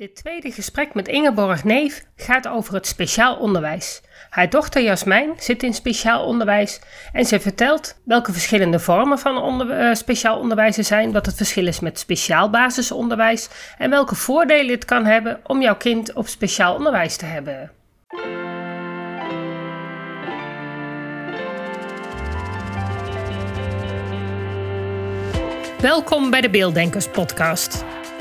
Dit tweede gesprek met Ingeborg Neef gaat over het speciaal onderwijs. Haar dochter Jasmijn zit in speciaal onderwijs en ze vertelt welke verschillende vormen van uh, speciaal onderwijs er zijn, wat het verschil is met speciaal basisonderwijs en welke voordelen het kan hebben om jouw kind op speciaal onderwijs te hebben. Welkom bij de Beelddenkers podcast.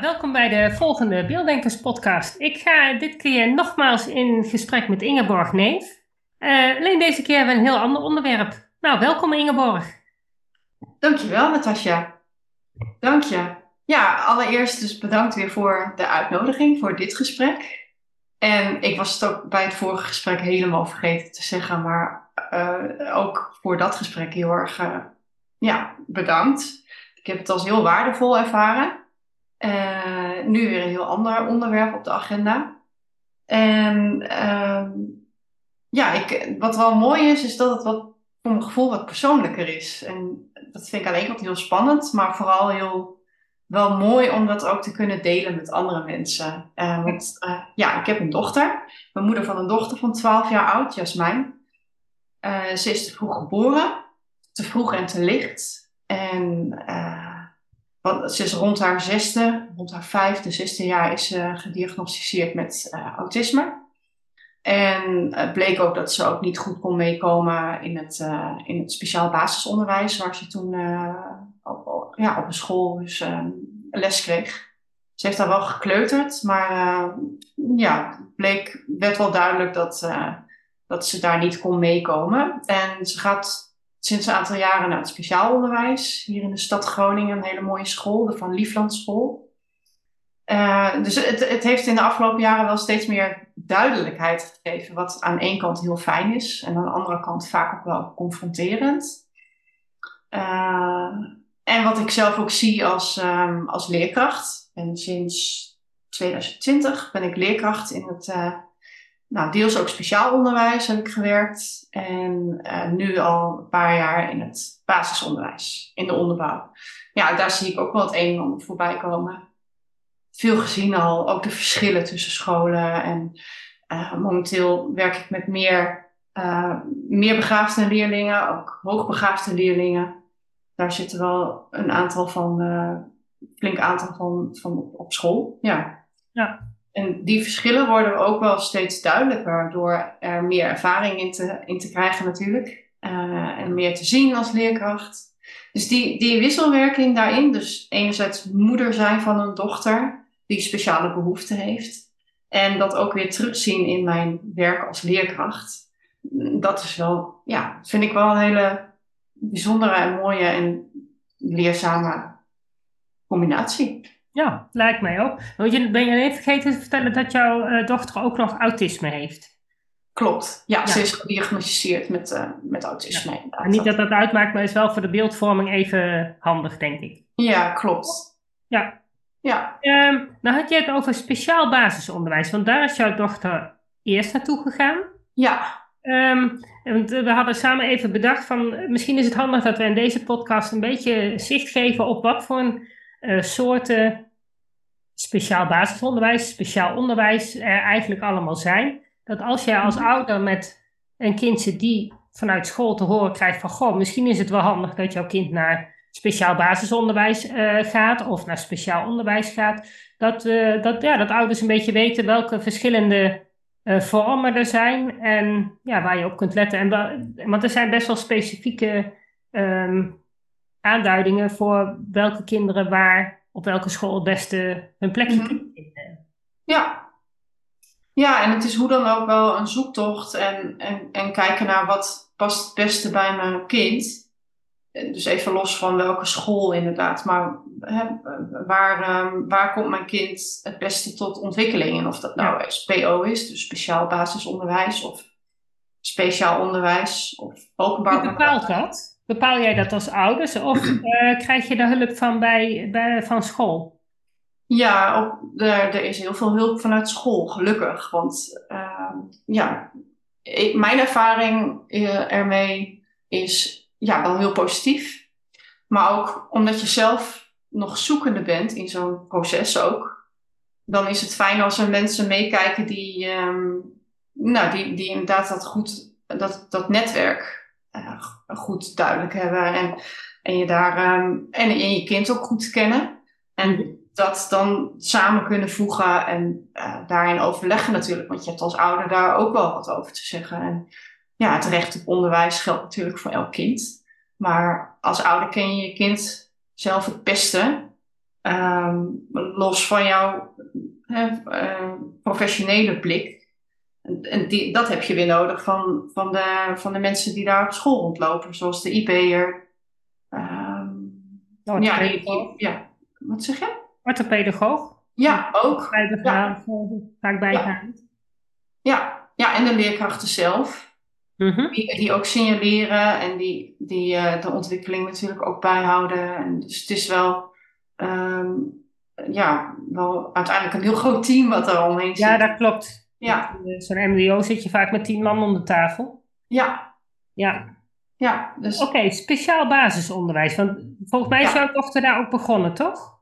Welkom bij de volgende Beelddenkers podcast. Ik ga dit keer nogmaals in gesprek met Ingeborg Neef. Uh, alleen deze keer hebben we een heel ander onderwerp. Nou, welkom Ingeborg. Dankjewel Natasja. Dank je. Ja, allereerst dus bedankt weer voor de uitnodiging voor dit gesprek. En ik was het ook bij het vorige gesprek helemaal vergeten te zeggen, maar uh, ook voor dat gesprek heel erg uh, ja, bedankt. Ik heb het als heel waardevol ervaren. Uh, nu weer een heel ander onderwerp op de agenda. En uh, ja, ik, wat wel mooi is, is dat het wat, voor mijn gevoel wat persoonlijker is. En dat vind ik ene kant heel spannend, maar vooral heel wel mooi om dat ook te kunnen delen met andere mensen. Uh, want uh, ja, ik heb een dochter. Mijn moeder van een dochter van 12 jaar oud, Jasmijn. ze is te vroeg geboren, te vroeg en te licht. En want ze is rond haar zesde, rond haar vijfde, zesde jaar is ze gediagnosticeerd met uh, autisme. En het bleek ook dat ze ook niet goed kon meekomen in het, uh, in het speciaal basisonderwijs, waar ze toen uh, op, ja, op een school dus, les kreeg. Ze heeft daar wel gekleuterd, maar ja, bleek, werd wel duidelijk dat, dat ze daar niet kon meekomen. En ze gaat sinds een aantal jaren naar het speciaal onderwijs. Hier in de stad Groningen een hele mooie school, de Van Liefland School. Uh, dus het, het, heeft in de afgelopen jaren wel steeds meer duidelijkheid gegeven. Wat aan één kant heel fijn is en aan de andere kant vaak ook wel confronterend. Uh, en wat ik zelf ook zie als, um, als leerkracht. En sinds 2020 ben ik leerkracht in het uh, nou, deels ook speciaal onderwijs heb ik gewerkt. En uh, nu al een paar jaar in het basisonderwijs, in de onderbouw. Ja, daar zie ik ook wel het een en ander voorbij komen. Veel gezien al, ook de verschillen tussen scholen. En uh, momenteel werk ik met meer, uh, meer begaafde leerlingen, ook hoogbegaafde leerlingen. Daar zitten wel een aantal van, flink aantal van, van op, op school. Ja. ja. En die verschillen worden ook wel steeds duidelijker door er meer ervaring in te, in te krijgen natuurlijk. Uh, en meer te zien als leerkracht. Dus die, die wisselwerking daarin, dus enerzijds moeder zijn van een dochter die speciale behoeften heeft. En dat ook weer terugzien in mijn werk als leerkracht. Dat is wel, ja, vind ik wel een hele bijzondere en mooie en leerzame combinatie. Ja, lijkt mij ook. Want je, ben je even vergeten te vertellen dat jouw uh, dochter ook nog autisme heeft? Klopt, ja, ze is gediagnosticeerd met, uh, met autisme. Ja. En niet dat dat uitmaakt, maar is wel voor de beeldvorming even handig, denk ik. Ja, klopt. Ja. ja. Um, nou had je het over speciaal basisonderwijs, want daar is jouw dochter eerst naartoe gegaan. Ja. Um, we hadden samen even bedacht van misschien is het handig dat we in deze podcast een beetje zicht geven op wat voor een uh, soorten speciaal basisonderwijs, speciaal onderwijs er eigenlijk allemaal zijn. Dat als jij als mhm. ouder met een kind zit die vanuit school te horen krijgt van goh, misschien is het wel handig dat jouw kind naar speciaal basisonderwijs uh, gaat of naar speciaal onderwijs gaat. Dat, uh, dat, ja, dat ouders een beetje weten welke verschillende uh, vormen er zijn en ja, waar je op kunt letten. En, want er zijn best wel specifieke um, aanduidingen voor welke kinderen waar op welke school het beste hun plekje mm kunnen vinden. Ja. Ja, en het is hoe dan ook wel een zoektocht en, en, en kijken naar wat past het beste bij mijn kind. dus even los van welke school inderdaad, maar hè, waar, ehm, waar komt mijn kind het beste tot ontwikkeling? En of dat nou SPO is, dus speciaal basisonderwijs, of speciaal onderwijs, of openbaar Wie bepaalt dat? Bepaal jij dat als ouders of uh, krijg je daar hulp van bij, bij, van school? Ja, op, er, er is heel veel hulp vanuit school, gelukkig. Want uh, ja, ik, mijn ervaring uh, ermee is ja, wel heel positief. Maar ook omdat je zelf nog zoekende bent in zo'n proces ook. Dan is het fijn als er mensen meekijken die, um, nou, die, die inderdaad dat, goed, dat, dat netwerk uh, goed duidelijk hebben. En, en je daar um, en, en je kind ook goed kennen. En dat dan samen kunnen voegen en uh, daarin overleggen natuurlijk. Want je hebt als ouder daar ook wel wat over te zeggen. En ja, het recht op onderwijs geldt natuurlijk voor elk kind. Maar als ouder ken je je kind zelf het beste. Um, los van jouw uh, professionele blik. En, die, dat heb je weer nodig van, van, de, van de mensen die daar op school rondlopen. Zoals de IP'er. Um, oh, ja, ja, wat zeg je? Orthopedagoog. Ja, ook. Bij de ja. vaak bijgehaald. Ja. ja, en de leerkrachten zelf. Mhm. die, die, ook signaleren en die, die uh, de ontwikkeling natuurlijk ook bijhouden. En dus het is wel, um, ja, wel uiteindelijk een heel groot team wat er omheen zit. Ja, dat klopt. Ja. Zo'n MBO zit je vaak met tien man om de tafel. Ja. Ja. Ja, dus... Oké, speciaal basisonderwijs. Want volgens mij is jouw dochter daar ook begonnen, toch?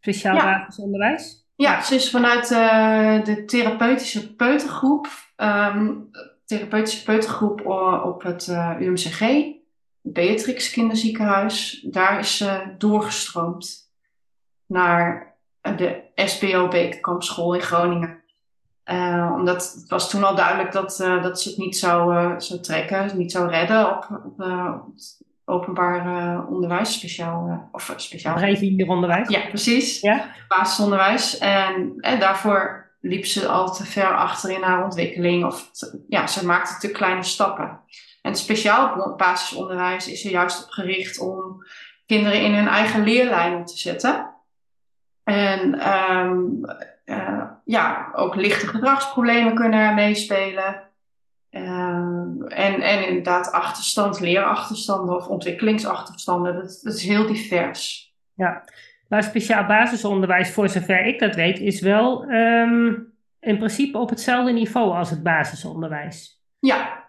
Speciaal basisonderwijs? Ja, ze is vanuit uh, de therapeutische peutergroep, um, therapeutische peutergroep op het uh, UMCG, Beatrix Kinderziekenhuis. Daar is ze doorgestroomd naar de SBO Bekenkampschool in Groningen. Uh, omdat het was toen al duidelijk dat, uh, dat ze het niet zou, uh, zou trekken, niet zou redden op, op, op het openbaar onderwijs, speciaal, of speciaal. Regulier onderwijs. Ja, precies. Ja? Basisonderwijs. En, en daarvoor liep ze al te ver achter in haar ontwikkeling. Of ja, ze maakte te kleine stappen. En speciaal basisonderwijs is er juist op gericht om kinderen in hun eigen leerlijnen te zetten. En um, uh, ja, ook lichte gedragsproblemen kunnen meespelen. Uh, en, en inderdaad achterstand, leerachterstanden of ontwikkelingsachterstanden. Dat, dat is heel divers. Ja, maar speciaal basisonderwijs, voor zover ik dat weet, is wel um, in principe op hetzelfde niveau als het basisonderwijs. Ja.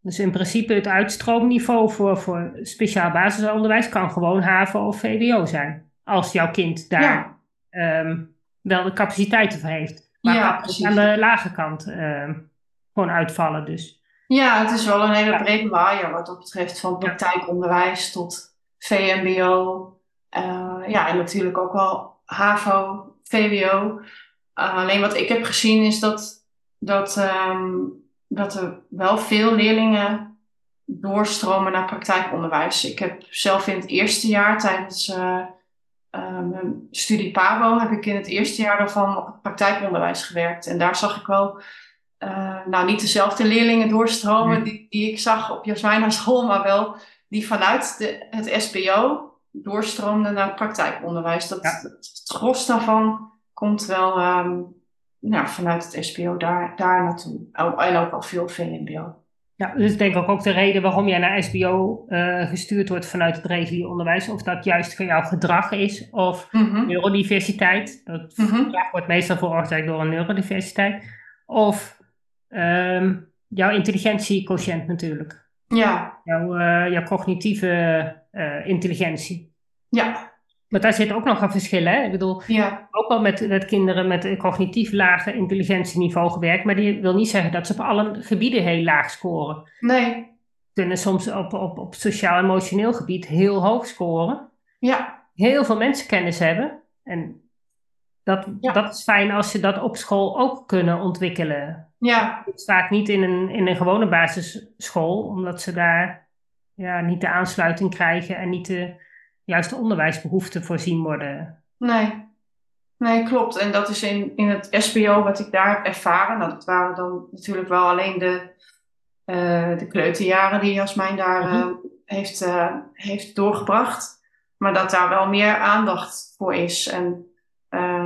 Dus in principe het uitstroomniveau voor, voor speciaal basisonderwijs kan gewoon HAVO of VWO zijn. Als jouw kind daar ja. um, wel de capaciteiten voor heeft. Maar ja, aan de lage kant um, gewoon uitvallen dus. Ja, het is wel een hele brede waaier wat dat betreft. Van praktijkonderwijs tot VMBO. Uh, ja, en natuurlijk ook wel HAVO, VWO. Uh, alleen wat ik heb gezien is dat, dat, um, dat er wel veel leerlingen doorstromen naar praktijkonderwijs. Ik heb zelf in het eerste jaar tijdens mijn studie PABO heb ik in het eerste jaar daarvan op het praktijkonderwijs gewerkt. En daar zag ik wel, nou niet dezelfde leerlingen doorstromen nee. die, die ik zag op Jasmijna school, maar wel die vanuit de, het SBO doorstroomde naar het praktijkonderwijs. Dat, Ja. Het gros daarvan komt wel um, nou, vanuit het SBO daar, daar naartoe. En ook al veel VMBO. Ja, dus ik denk ook, ook de reden waarom jij naar SBO uh, gestuurd wordt vanuit het regulier onderwijs. Of dat juist voor jouw gedrag is of Mm -hmm. neurodiversiteit. Dat Mhm. wordt meestal veroorzaakt door een neurodiversiteit. Of ehm jouw intelligentiequotient natuurlijk. Ja, Jouw, eh, jouw cognitieve eh, intelligentie. ja, Maar daar zit ook nog een verschil, hè? Ik bedoel, ja, ook al met, met kinderen met een cognitief lager intelligentieniveau gewerkt, maar die wil niet zeggen dat ze op alle gebieden heel laag scoren. nee, Kunnen soms op, op, op sociaal-emotioneel gebied heel hoog scoren. ja, Heel veel mensenkennis hebben. En dat, Ja. dat is fijn als ze dat op school ook kunnen ontwikkelen. ja, Het is vaak niet in een, in een gewone basisschool, omdat ze daar ja, niet de aansluiting krijgen en niet de juiste onderwijsbehoeften voorzien worden. nee. Nee, klopt. En dat is in, in het SBO wat ik daar heb ervaren. Nou, dat waren dan natuurlijk wel alleen de, uh, de kleuterjaren die Jasmijn daar uh, Mhm. heeft, uh, heeft doorgebracht. Maar dat daar wel meer aandacht voor is. En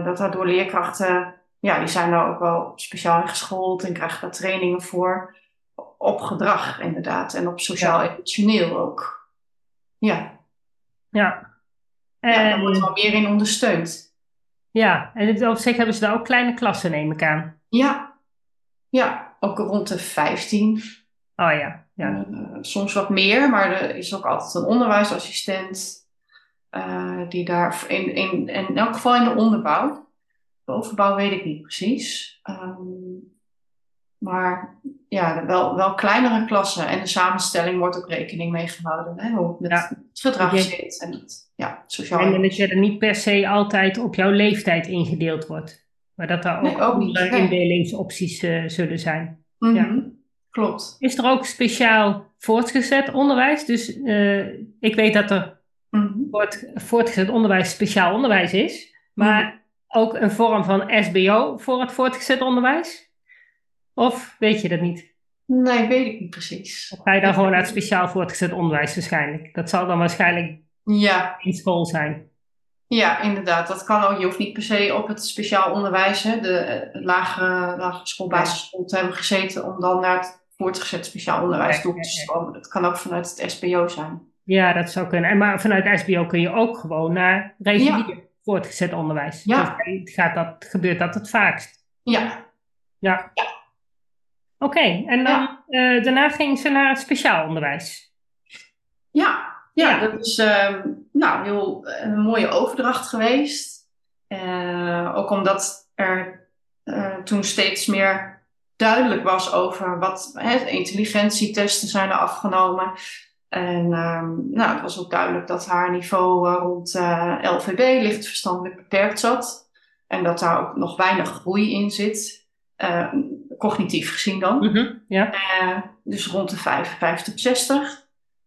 dat daardoor leerkrachten, ja, die zijn daar ook wel speciaal in geschoold en krijgen daar trainingen voor. Op gedrag inderdaad. En op sociaal-emotioneel ook. Ja. Ja. En... ja, daar wordt wel meer in ondersteund. Ja, en op zich hebben ze daar ook kleine klassen, neem ik aan. Ja, ja ook rond de 15. Oh ja, ja. Uh, soms wat meer, maar er is ook altijd een onderwijsassistent uh, die daar in, in, in elk geval in de onderbouw. De overbouw weet ik niet precies. Um, maar ja, wel, wel kleinere klassen. En de samenstelling wordt ook rekening mee gehouden. Hè? Hoe het met ja. het gedrag zit en het ja, sociaal. En dat je er niet per se altijd op jouw leeftijd ingedeeld wordt. Maar dat er ook, nee, ook andere nee. indelingsopties uh, zullen zijn. Mm -hmm. ja. Klopt. Is er ook speciaal voortgezet onderwijs? Dus uh, ik weet dat er mm -hmm. voortgezet onderwijs speciaal onderwijs is. Maar mm -hmm. ook een vorm van SBO voor het voortgezet onderwijs? Of weet je dat niet? Nee, weet ik niet precies. Of ga je dan gewoon naar het speciaal voortgezet onderwijs waarschijnlijk? Dat zal dan waarschijnlijk ja. in school zijn. Ja, inderdaad. Dat kan ook. Je hoeft niet per se op het speciaal onderwijs, hè, de lagere, lagere school, basisschool te hebben gezeten om dan naar het voortgezet speciaal onderwijs toe te stromen. Dat kan ook vanuit het SBO zijn. Ja, dat zou kunnen. En maar vanuit SBO kun je ook gewoon naar regulier ja. voortgezet onderwijs. Ja. Dus gaat dat, gebeurt dat het vaakst? Ja. Ja. ja. Oké, okay, en dan, ja. uh, daarna ging ze naar het speciaal onderwijs. Ja, ja, ja. dat is uh, nou, heel, een mooie overdracht geweest. Uh, ook omdat er toen steeds meer duidelijk was over wat hè, intelligentietesten zijn er afgenomen. En nou, het was ook duidelijk dat haar niveau rond LVB, licht verstandelijk beperkt zat. En dat daar ook nog weinig groei in zit cognitief gezien dan. Mm -hmm, ja. Uh, dus rond de 55, 60.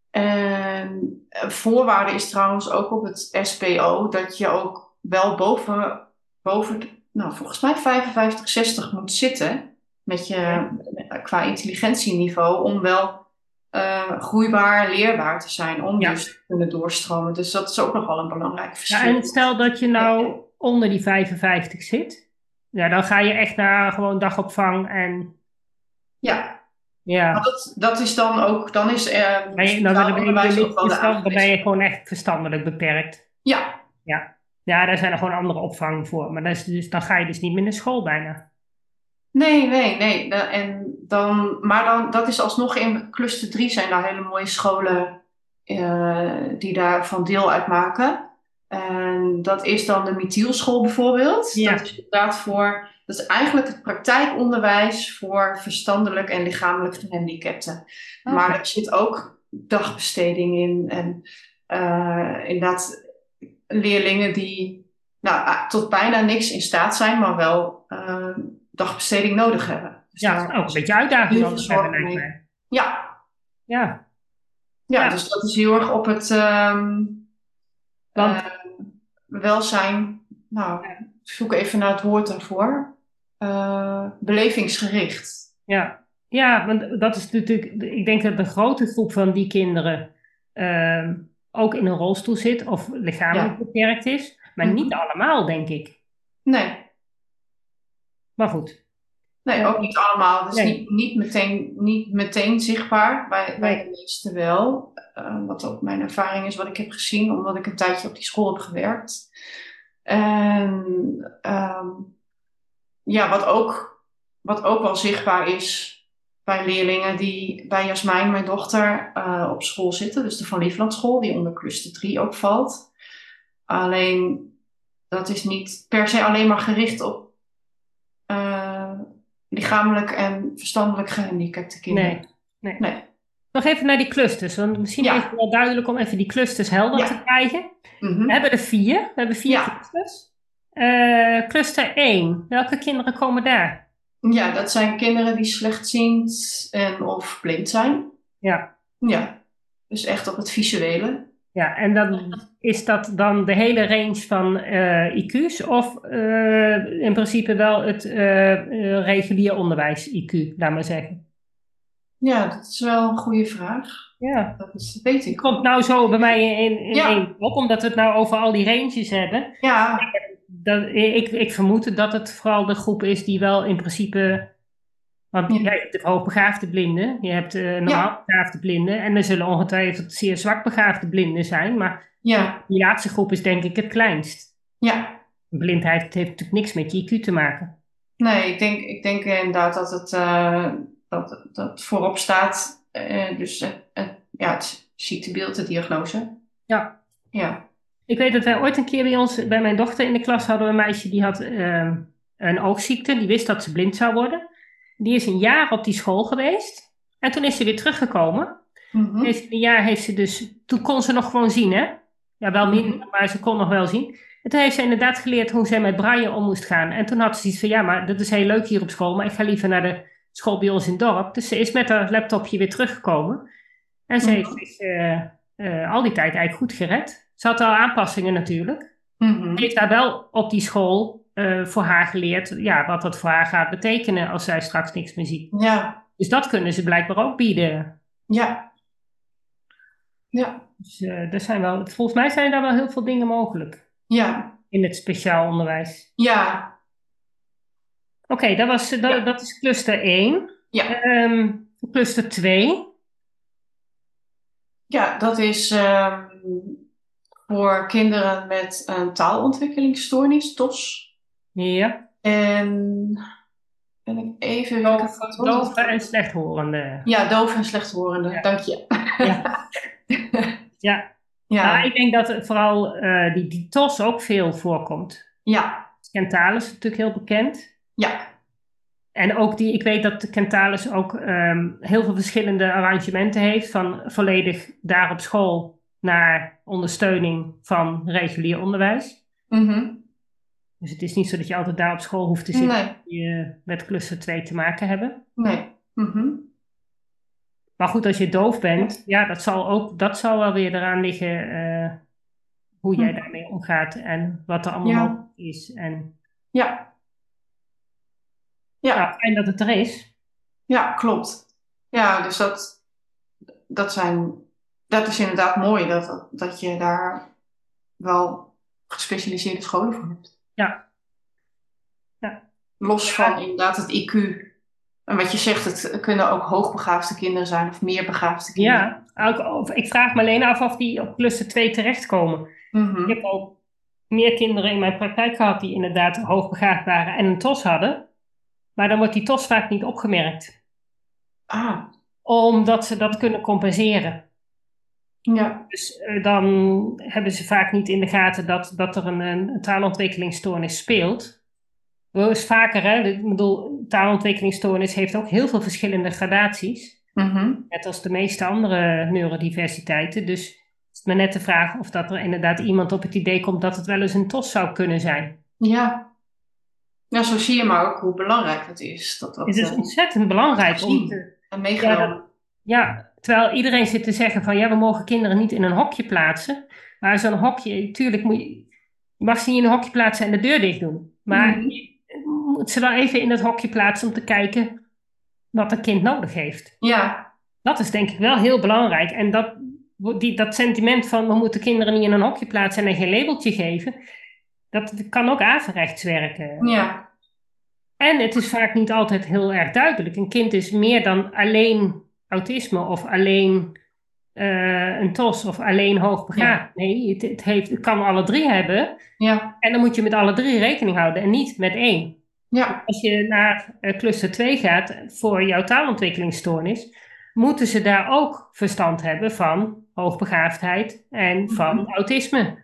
En voorwaarde is trouwens ook op het SPO dat je ook wel boven, boven nou, volgens mij 55, 60 moet zitten met je, ja. qua intelligentieniveau om wel uh, groeibaar, leerbaar te zijn, om ja. dus te kunnen doorstromen. Dus dat is ook nog wel een belangrijk verschil. Ja, en stel dat je nou onder die 55 zit, ja, dan ga je echt naar gewoon dagopvang en... Ja. Ja. Maar dat, dat is dan ook, dan is er... Ben je, dan, dan, ben je, dan ben je gewoon echt verstandelijk beperkt. Ja. Ja, ja daar zijn er gewoon andere opvang voor. Maar dat is dus, dan ga je dus niet meer naar school bijna. Nee, nee, nee. En dan, maar dan, dat is alsnog in cluster 3 zijn daar hele mooie scholen uh, die daarvan deel uitmaken. En dat is dan de Mithielschool bijvoorbeeld. Ja. Dat is inderdaad voor, dat is eigenlijk het praktijkonderwijs voor verstandelijk en lichamelijk gehandicapten. Okay. Maar er zit ook dagbesteding in en uh, inderdaad leerlingen die nou, tot bijna niks in staat zijn, maar wel uh, dagbesteding nodig hebben. Dus ja, ook een beetje uitdaging anders hebben. Ja. ja. Ja. Dus dat is heel erg op het... Um, Want uh, welzijn, nou, zoek even naar het woord daarvoor. Uh, belevingsgericht. Ja. ja, want dat is natuurlijk, ik denk dat de grote groep van die kinderen uh, ook in een rolstoel zit of lichamelijk ja. beperkt is, maar mm -hmm. niet allemaal, denk ik. Nee. Maar goed. Nee, ook niet allemaal. Dus nee. niet, niet, meteen, niet meteen zichtbaar. Bij, bij de meeste wel. Uh, wat ook mijn ervaring is, wat ik heb gezien, omdat ik een tijdje op die school heb gewerkt. En um, ja, wat ook, wat ook wel zichtbaar is bij leerlingen die bij Jasmijn, mijn dochter, uh, op school zitten. Dus de Van Liefland school, die onder cluster 3 ook valt. Alleen, dat is niet per se alleen maar gericht op uh, lichamelijk en verstandelijk gehandicapte kinderen. Nee, nee. nee. Nog even naar die clusters, want misschien ja. is het wel duidelijk om even die clusters helder ja. te krijgen. Mm -hmm. We hebben er vier, we hebben vier ja. clusters. Uh, cluster 1, welke kinderen komen daar? Ja, dat zijn kinderen die slechtziend en of blind zijn. Ja. Ja, dus echt op het visuele. Ja, en dan is dat dan de hele range van uh, IQ's of uh, in principe wel het uh, regulier onderwijs IQ, laat maar zeggen? Ja, dat is wel een goede vraag. Ja. Dat, is, weet ik. Komt nou zo bij mij in, in Ja. één op, omdat we het nou over al die ranges hebben. Ja, Dat, ik, ik vermoed dat het vooral de groep is die wel in principe. Want jij hebt de hoogbegaafde blinden, je hebt eh normaal begaafde blinden en er zullen ongetwijfeld zeer zwak begaafde blinden zijn, maar ja, die laatste groep is denk ik het kleinst. ja. Blindheid heeft natuurlijk niks met je IQ te maken. Nee, ik denk, ik denk inderdaad dat het, eh, dat, dat voorop staat. eh, dus ja, het ziektebeeld, de diagnose. Ja. Ja. Ik weet dat wij ooit een keer bij ons, bij mijn dochter in de klas hadden we een meisje die had eh, een oogziekte, die wist dat ze blind zou worden. Die is een jaar op die school geweest en toen is ze weer teruggekomen. Mhm. Heeft een jaar heeft ze dus, toen kon ze nog gewoon zien, hè? Ja, wel minder, maar ze kon nog wel zien. En toen heeft ze inderdaad geleerd hoe ze met braille om moest gaan. En toen had ze iets van, ja, maar dat is heel leuk hier op school, maar ik ga liever naar de school bij ons in het dorp. Dus ze is met haar laptopje weer teruggekomen. En ze Mhm. heeft zich eh, eh, al die tijd eigenlijk goed gered. Ze had al aanpassingen natuurlijk. Mhm. Ze heeft daar wel op die school eh, voor haar geleerd, ja, wat dat voor haar gaat betekenen als zij straks niks meer ziet. Ja, Dus dat kunnen ze blijkbaar ook bieden. ja. Ja, Dus eh, er zijn wel, volgens mij zijn daar wel heel veel dingen mogelijk ja, in het speciaal onderwijs. ja, Oké, dat, was, dat, Ja. dat is cluster 1. ja. Ehm, cluster 2. Ja, dat is ehm, voor kinderen met een taalontwikkelingsstoornis, TOS. Ja. En ben ik even... Dove, dove en slechthorende. Ja, doof en slechthorende, Ja. dank je. Ja. Ja. ja, Nou, ik denk dat vooral eh, die, die TOS ook veel voorkomt. ja, Kentalis is natuurlijk heel bekend. ja, En ook die, ik weet dat Kentalis ook ehm, heel veel verschillende arrangementen heeft. Van volledig daar op school naar ondersteuning van regulier onderwijs. mhm. Dus het is niet zo dat je altijd daar op school hoeft te zitten nee, die met cluster 2 te maken hebben. nee. mhm. Maar goed, als je doof bent, ja, dat zal ook, dat zal wel weer eraan liggen eh, hoe jij Hm. daarmee omgaat en wat er allemaal Ja. is. En Ja. Ja, ja, fijn dat het er is. ja, klopt. Ja, dus dat, dat zijn, dat is inderdaad mooi dat, dat je daar wel gespecialiseerde scholen voor hebt. Ja. Ja. Los van inderdaad het IQ. En wat je zegt, het kunnen ook hoogbegaafde kinderen zijn of meer begaafde kinderen. Ja, ook, of- ik vraag me alleen af of die op cluster 2 terechtkomen. Mhm. Ik heb ook meer kinderen in mijn praktijk gehad die inderdaad hoogbegaafd waren en een TOS hadden. Maar dan wordt die TOS vaak niet opgemerkt, Ah, omdat ze dat kunnen compenseren. Ja. Dus eh, dan hebben ze vaak niet in de gaten dat, dat er een, een taalontwikkelingsstoornis speelt. Wel eens vaker, hè? Ik bedoel, taalontwikkelingsstoornis heeft ook heel veel verschillende gradaties. Mhm. Net als de meeste andere neurodiversiteiten. Dus het is maar net de vraag of dat er inderdaad iemand op het idee komt dat het wel eens een TOS zou kunnen zijn. Ja. Ja, zo zie je maar ook hoe belangrijk het is. Dat dat Het is eh, ontzettend belangrijk om te, en Ja, meegenomen. dat- ja, terwijl iedereen zit te zeggen van ja, we mogen kinderen niet in een hokje plaatsen. Maar zo'n hokje, tuurlijk moet je, je mag ze niet in een hokje plaatsen en de deur dicht doen. Maar je moet ze wel even in het hokje plaatsen om te kijken wat een kind nodig heeft. Ja, Dat is denk ik wel heel belangrijk. En dat, die, dat sentiment van we moeten kinderen niet in een hokje plaatsen en geen labeltje geven, dat kan ook averechts werken. ja, En het is vaak niet altijd heel erg duidelijk. Een kind is meer dan alleen autisme of alleen eh, een TOS of alleen hoogbegaafd. Nee, het, het, heeft, het kan alle drie hebben. ja, En dan moet je met alle drie rekening houden en niet met één. ja, Als je naar eh, cluster 2 gaat voor jouw taalontwikkelingsstoornis, moeten ze daar ook verstand hebben van hoogbegaafdheid en van Mhm. autisme.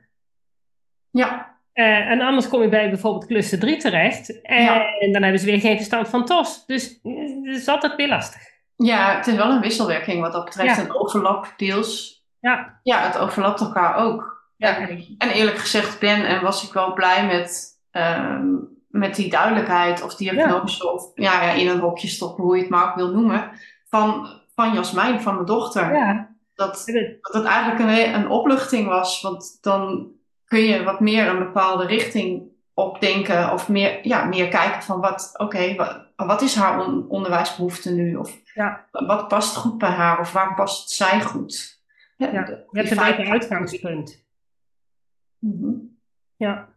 ja, Eh, en anders kom je bij bijvoorbeeld cluster 3 terecht. En, Ja. en dan hebben ze weer geen verstand van TOS. Dus eh, het is altijd weer lastig. Ja. Het is wel een wisselwerking wat dat betreft. Ja. Een overlap deels. Ja, Ja, het overlapt elkaar ook. Ja. En eerlijk gezegd ben en was ik wel blij met, ehm, met die duidelijkheid of diagnose. Of ja, ja, in een hokje stoppen, hoe je het maar ook wil noemen. Van, van Jasmijn, van mijn dochter. ja. Dat, dat het eigenlijk een, een opluchting was. Want dan kun je wat meer een bepaalde richting op denken of meer, ja, meer kijken van wat, oké, wat, wat is haar on- onderwijsbehoefte nu? Of Ja. wat past goed bij haar? Of waar past zij goed? Ja, de- Je hebt een beter uitgangspunt. Mhm. Ja.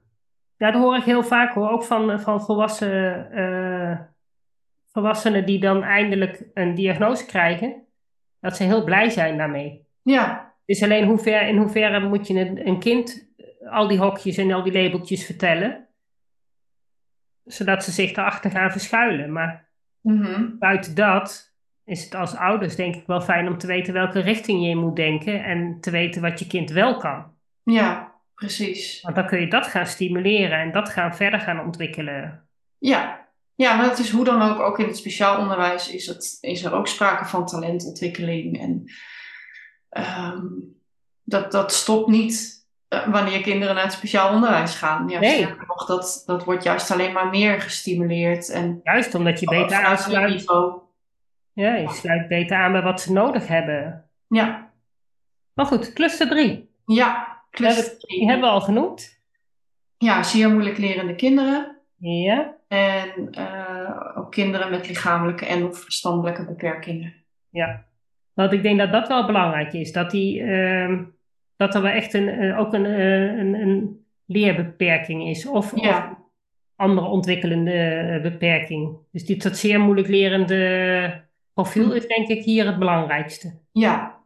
ja, dat hoor ik heel vaak hoor. Ook van, van volwassen, eh, volwassenen die dan eindelijk een diagnose krijgen. Dat ze heel blij zijn daarmee. Ja, Dus alleen hoe ver, in hoeverre moet je een, een kind al die hokjes en al die labeltjes vertellen. Zodat ze zich daarachter gaan verschuilen. Maar Mhm. buiten dat is het als ouders denk ik wel fijn om te weten welke richting je moet denken. En te weten wat je kind wel kan. ja, precies. Want dan kun je dat gaan stimuleren en dat gaan verder gaan ontwikkelen. Ja. ja, maar het is hoe dan ook, ook in het speciaal onderwijs is, het, is er ook sprake van talentontwikkeling. En ehm, dat, dat stopt niet wanneer kinderen naar het speciaal onderwijs gaan. Ja, Nee. nog, dat, dat wordt juist alleen maar meer gestimuleerd. En Juist omdat je beter aansluit. niveau. Ja, je sluit beter aan bij wat ze nodig hebben. Ja, Maar goed, cluster 3. ja. cluster Die drie. hebben we al genoemd. Ja, zeer moeilijk lerende kinderen. Ja, En eh, ook kinderen met lichamelijke en of verstandelijke beperkingen. ja. Want ik denk dat dat wel belangrijk is. Dat, die, ehm, dat er wel echt een, eh, ook een, eh, een, een leerbeperking is. Of, Ja. of andere ontwikkelende eh, beperking. Dus die, dat zeer moeilijk lerende profiel Mhm. is denk ik hier het belangrijkste. Ja.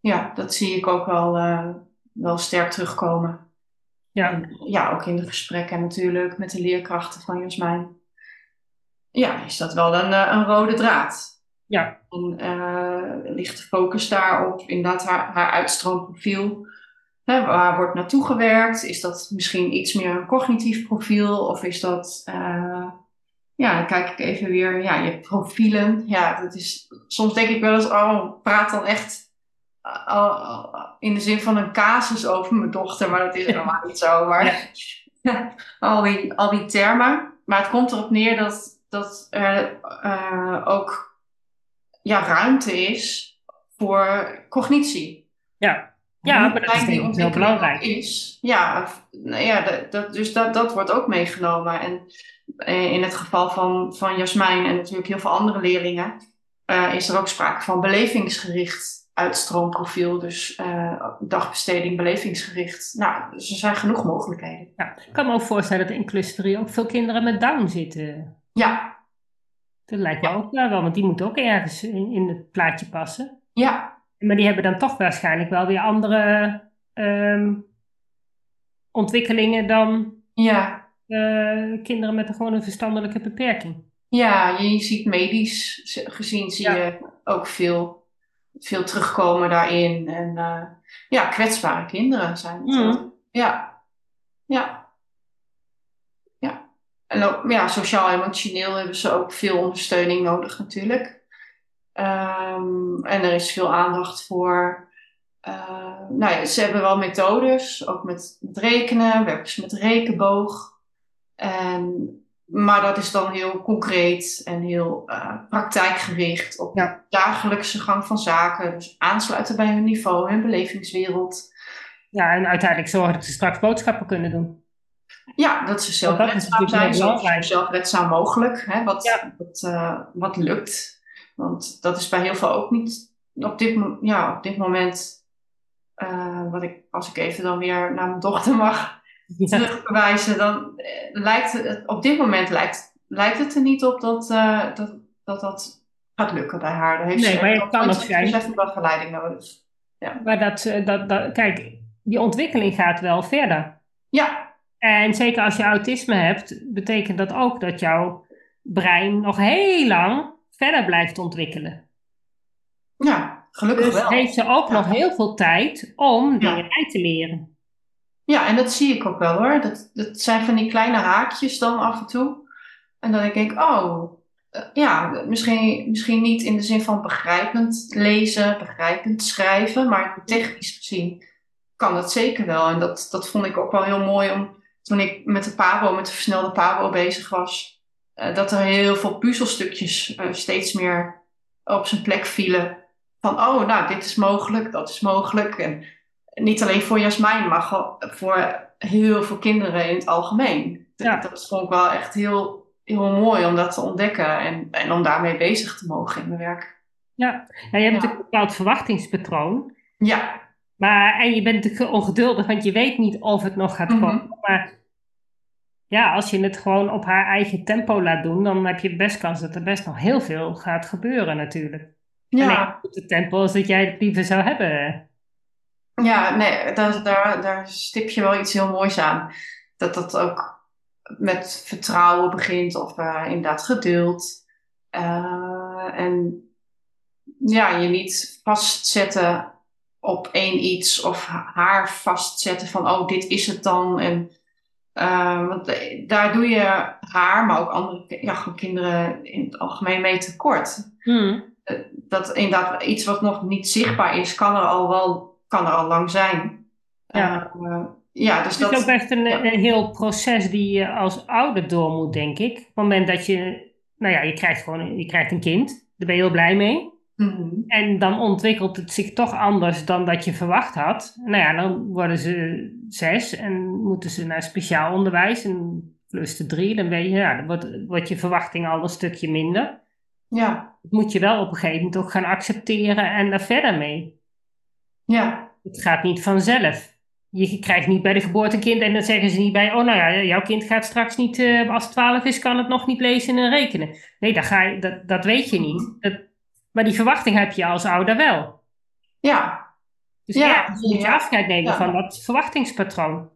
Ja, dat zie ik ook wel, wel sterk terugkomen. Ja, En, ja, ook in de gesprekken natuurlijk met de leerkrachten van Jasmijn. Ja, is dat wel een, eh, een rode draad. Ja, En eh, ligt de focus daarop, inderdaad haar, haar uitstroomprofiel. Hè, waar wordt naartoe gewerkt? Is dat misschien iets meer een cognitief profiel? Of is dat, eh, ja, dan kijk ik even weer, ja, je profielen. Ja, dat is, soms denk ik wel eens, oh, praat dan echt al- in de zin van een casus over mijn dochter, maar dat is helemaal niet zo. Maar al, die, al die termen. Maar het komt erop neer dat, dat er eh, ook ja, ruimte is voor cognitie. ja. Ja, maar dat is denk ik heel belangrijk. Is. Ja, nou ja dat, dat, dus dat, dat wordt ook meegenomen. En eh, in het geval van, van Jasmijn en natuurlijk heel veel andere leerlingen, eh, is er ook sprake van belevingsgericht uitstroomprofiel. Dus eh, dagbesteding, belevingsgericht. Nou, dus er zijn genoeg mogelijkheden. Ja, ik kan me ook voorstellen dat in cluster 3 ook veel kinderen met Down zitten. Ja, Dat lijkt me ook wel, want die moeten ook ergens in, in het plaatje passen. ja, Maar die hebben dan toch waarschijnlijk wel weer andere ehm, ontwikkelingen dan ja. eh, kinderen met een gewoon een verstandelijke beperking. Ja, je ziet medisch gezien zie Ja. je ook veel, veel terugkomen daarin. En eh, ja, kwetsbare kinderen zijn het. Ja, ja, ja. En ook ja, sociaal-emotioneel hebben ze ook veel ondersteuning nodig natuurlijk. Ehm, en er is veel aandacht voor. eh, nou ja, ze hebben wel methodes, ook met, met rekenen, werken ze met rekenboog. En maar dat is dan heel concreet en heel eh, praktijkgericht op Ja. de dagelijkse gang van zaken. Dus aansluiten bij hun niveau, hun belevingswereld. Ja, en uiteindelijk zorgen dat ze straks boodschappen kunnen doen. Ja, dat ze zelfredzaam zijn, zo zelfredzaam mogelijk. Hè, wat, Ja. wat, eh, wat lukt. Want dat is bij heel veel ook niet op dit, ja, op dit moment. eh, wat ik, als ik even dan weer naar mijn dochter mag Ja. terugverwijzen, dan eh, lijkt het, op dit moment lijkt, lijkt het er niet op dat, dat, dat dat gaat lukken bij haar. Daar heeft Nee, ze maar het echt kan ook zijn. even begeleiding nodig. Maar dat, dat, dat, kijk, die ontwikkeling gaat wel verder. Ja, En zeker als je autisme hebt, betekent dat ook dat jouw brein nog heel lang verder blijft ontwikkelen. ja gelukkig Dus wel. heeft ze ook Ja. nog heel veel tijd om Ja. dingen bij te leren. Ja, en dat zie ik ook wel hoor. Dat, dat zijn van die kleine haakjes dan af en toe. En dat ik denk, oh, eh, ja, misschien, misschien niet in de zin van begrijpend lezen, begrijpend schrijven, maar technisch gezien kan dat zeker wel. En dat, dat vond ik ook wel heel mooi om, toen ik met de Pabo, met de versnelde Pabo bezig was, eh, dat er heel veel puzzelstukjes eh, steeds meer op zijn plek vielen. Van, oh, nou, dit is mogelijk, dat is mogelijk. En niet alleen voor Jasmijn, maar voor heel veel kinderen in het algemeen. Ja. Dat vond ik wel echt heel, heel mooi om dat te ontdekken en, en om daarmee bezig te mogen in mijn werk. Ja, ja je hebt natuurlijk een bepaald verwachtingspatroon. Ja, Maar, en je bent natuurlijk ongeduldig, want je weet niet of het nog gaat Mhm. komen. Maar ja, als je het gewoon op haar eigen tempo laat doen, dan heb je best kans dat er best nog heel veel gaat gebeuren natuurlijk. ja. Op de tempo als dat jij het liever zou hebben. Ja, nee, daar, daar, daar stip je wel iets heel moois aan. Dat dat ook met vertrouwen begint of eh, inderdaad geduld. Eh, en ja, je niet vastzetten op één iets of ha- haar vastzetten van, oh, dit is het dan. En eh, want eh, daar doe je haar, maar ook andere ja, gewoon kinderen in het algemeen mee tekort Hmm. dat inderdaad iets wat nog niet zichtbaar is, kan er al wel, kan er al lang zijn. Ja. Eh, ja, dus Het is dat. ook echt een, ja. een heel proces die je als ouder door moet, denk ik. Op het moment dat je, nou ja, je krijgt gewoon je krijgt een kind, daar ben je heel blij mee. Mhm. En dan ontwikkelt het zich toch anders dan dat je verwacht had. Nou ja, dan worden ze zes en moeten ze naar speciaal onderwijs. En plus de drie, dan ben je, ja, dan wordt, wordt je verwachting al een stukje minder. Ja, Dat moet je wel op een gegeven moment ook gaan accepteren en daar verder mee. ja, Het gaat niet vanzelf. Je krijgt niet bij de geboorte een kind en dan zeggen ze niet bij, oh nou ja, jouw kind gaat straks niet, eh, als het 12 is, kan het nog niet lezen en rekenen. Nee, dat, ga je, dat, dat weet je niet. Dat, maar die verwachting heb je als ouder wel. ja, Dus Ja, ja, moet je ja. afscheid nemen Ja. van dat verwachtingspatroon.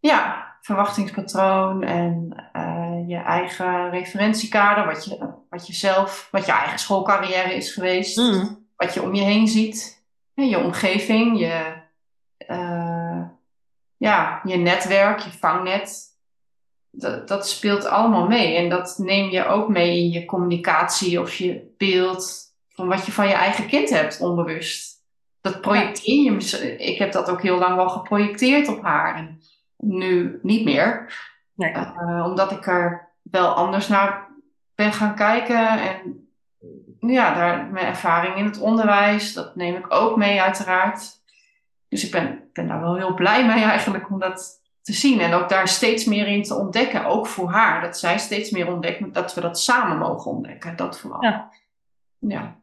ja. Verwachtingspatroon en eh, je eigen referentiekader, wat je, wat je zelf, wat je eigen schoolcarrière is geweest, wat je om je heen ziet, hè, je omgeving, je, eh, ja, je netwerk, je vangnet. Dat, dat speelt allemaal mee. En dat neem je ook mee in je communicatie of je beeld van wat je van je eigen kind hebt, onbewust. Dat projecteer je. Ik heb dat ook heel lang wel geprojecteerd op haar. En nu niet meer. Nee. Eh, omdat ik er wel anders naar ben gaan kijken. En ja, daar, mijn ervaring in het onderwijs, dat neem ik ook mee uiteraard. Dus ik ben, ben daar wel heel blij mee eigenlijk om dat te zien. En ook daar steeds meer in te ontdekken. Ook voor haar. Dat zij steeds meer ontdekt. Dat we dat samen mogen ontdekken. Dat vooral. Ja. Ja.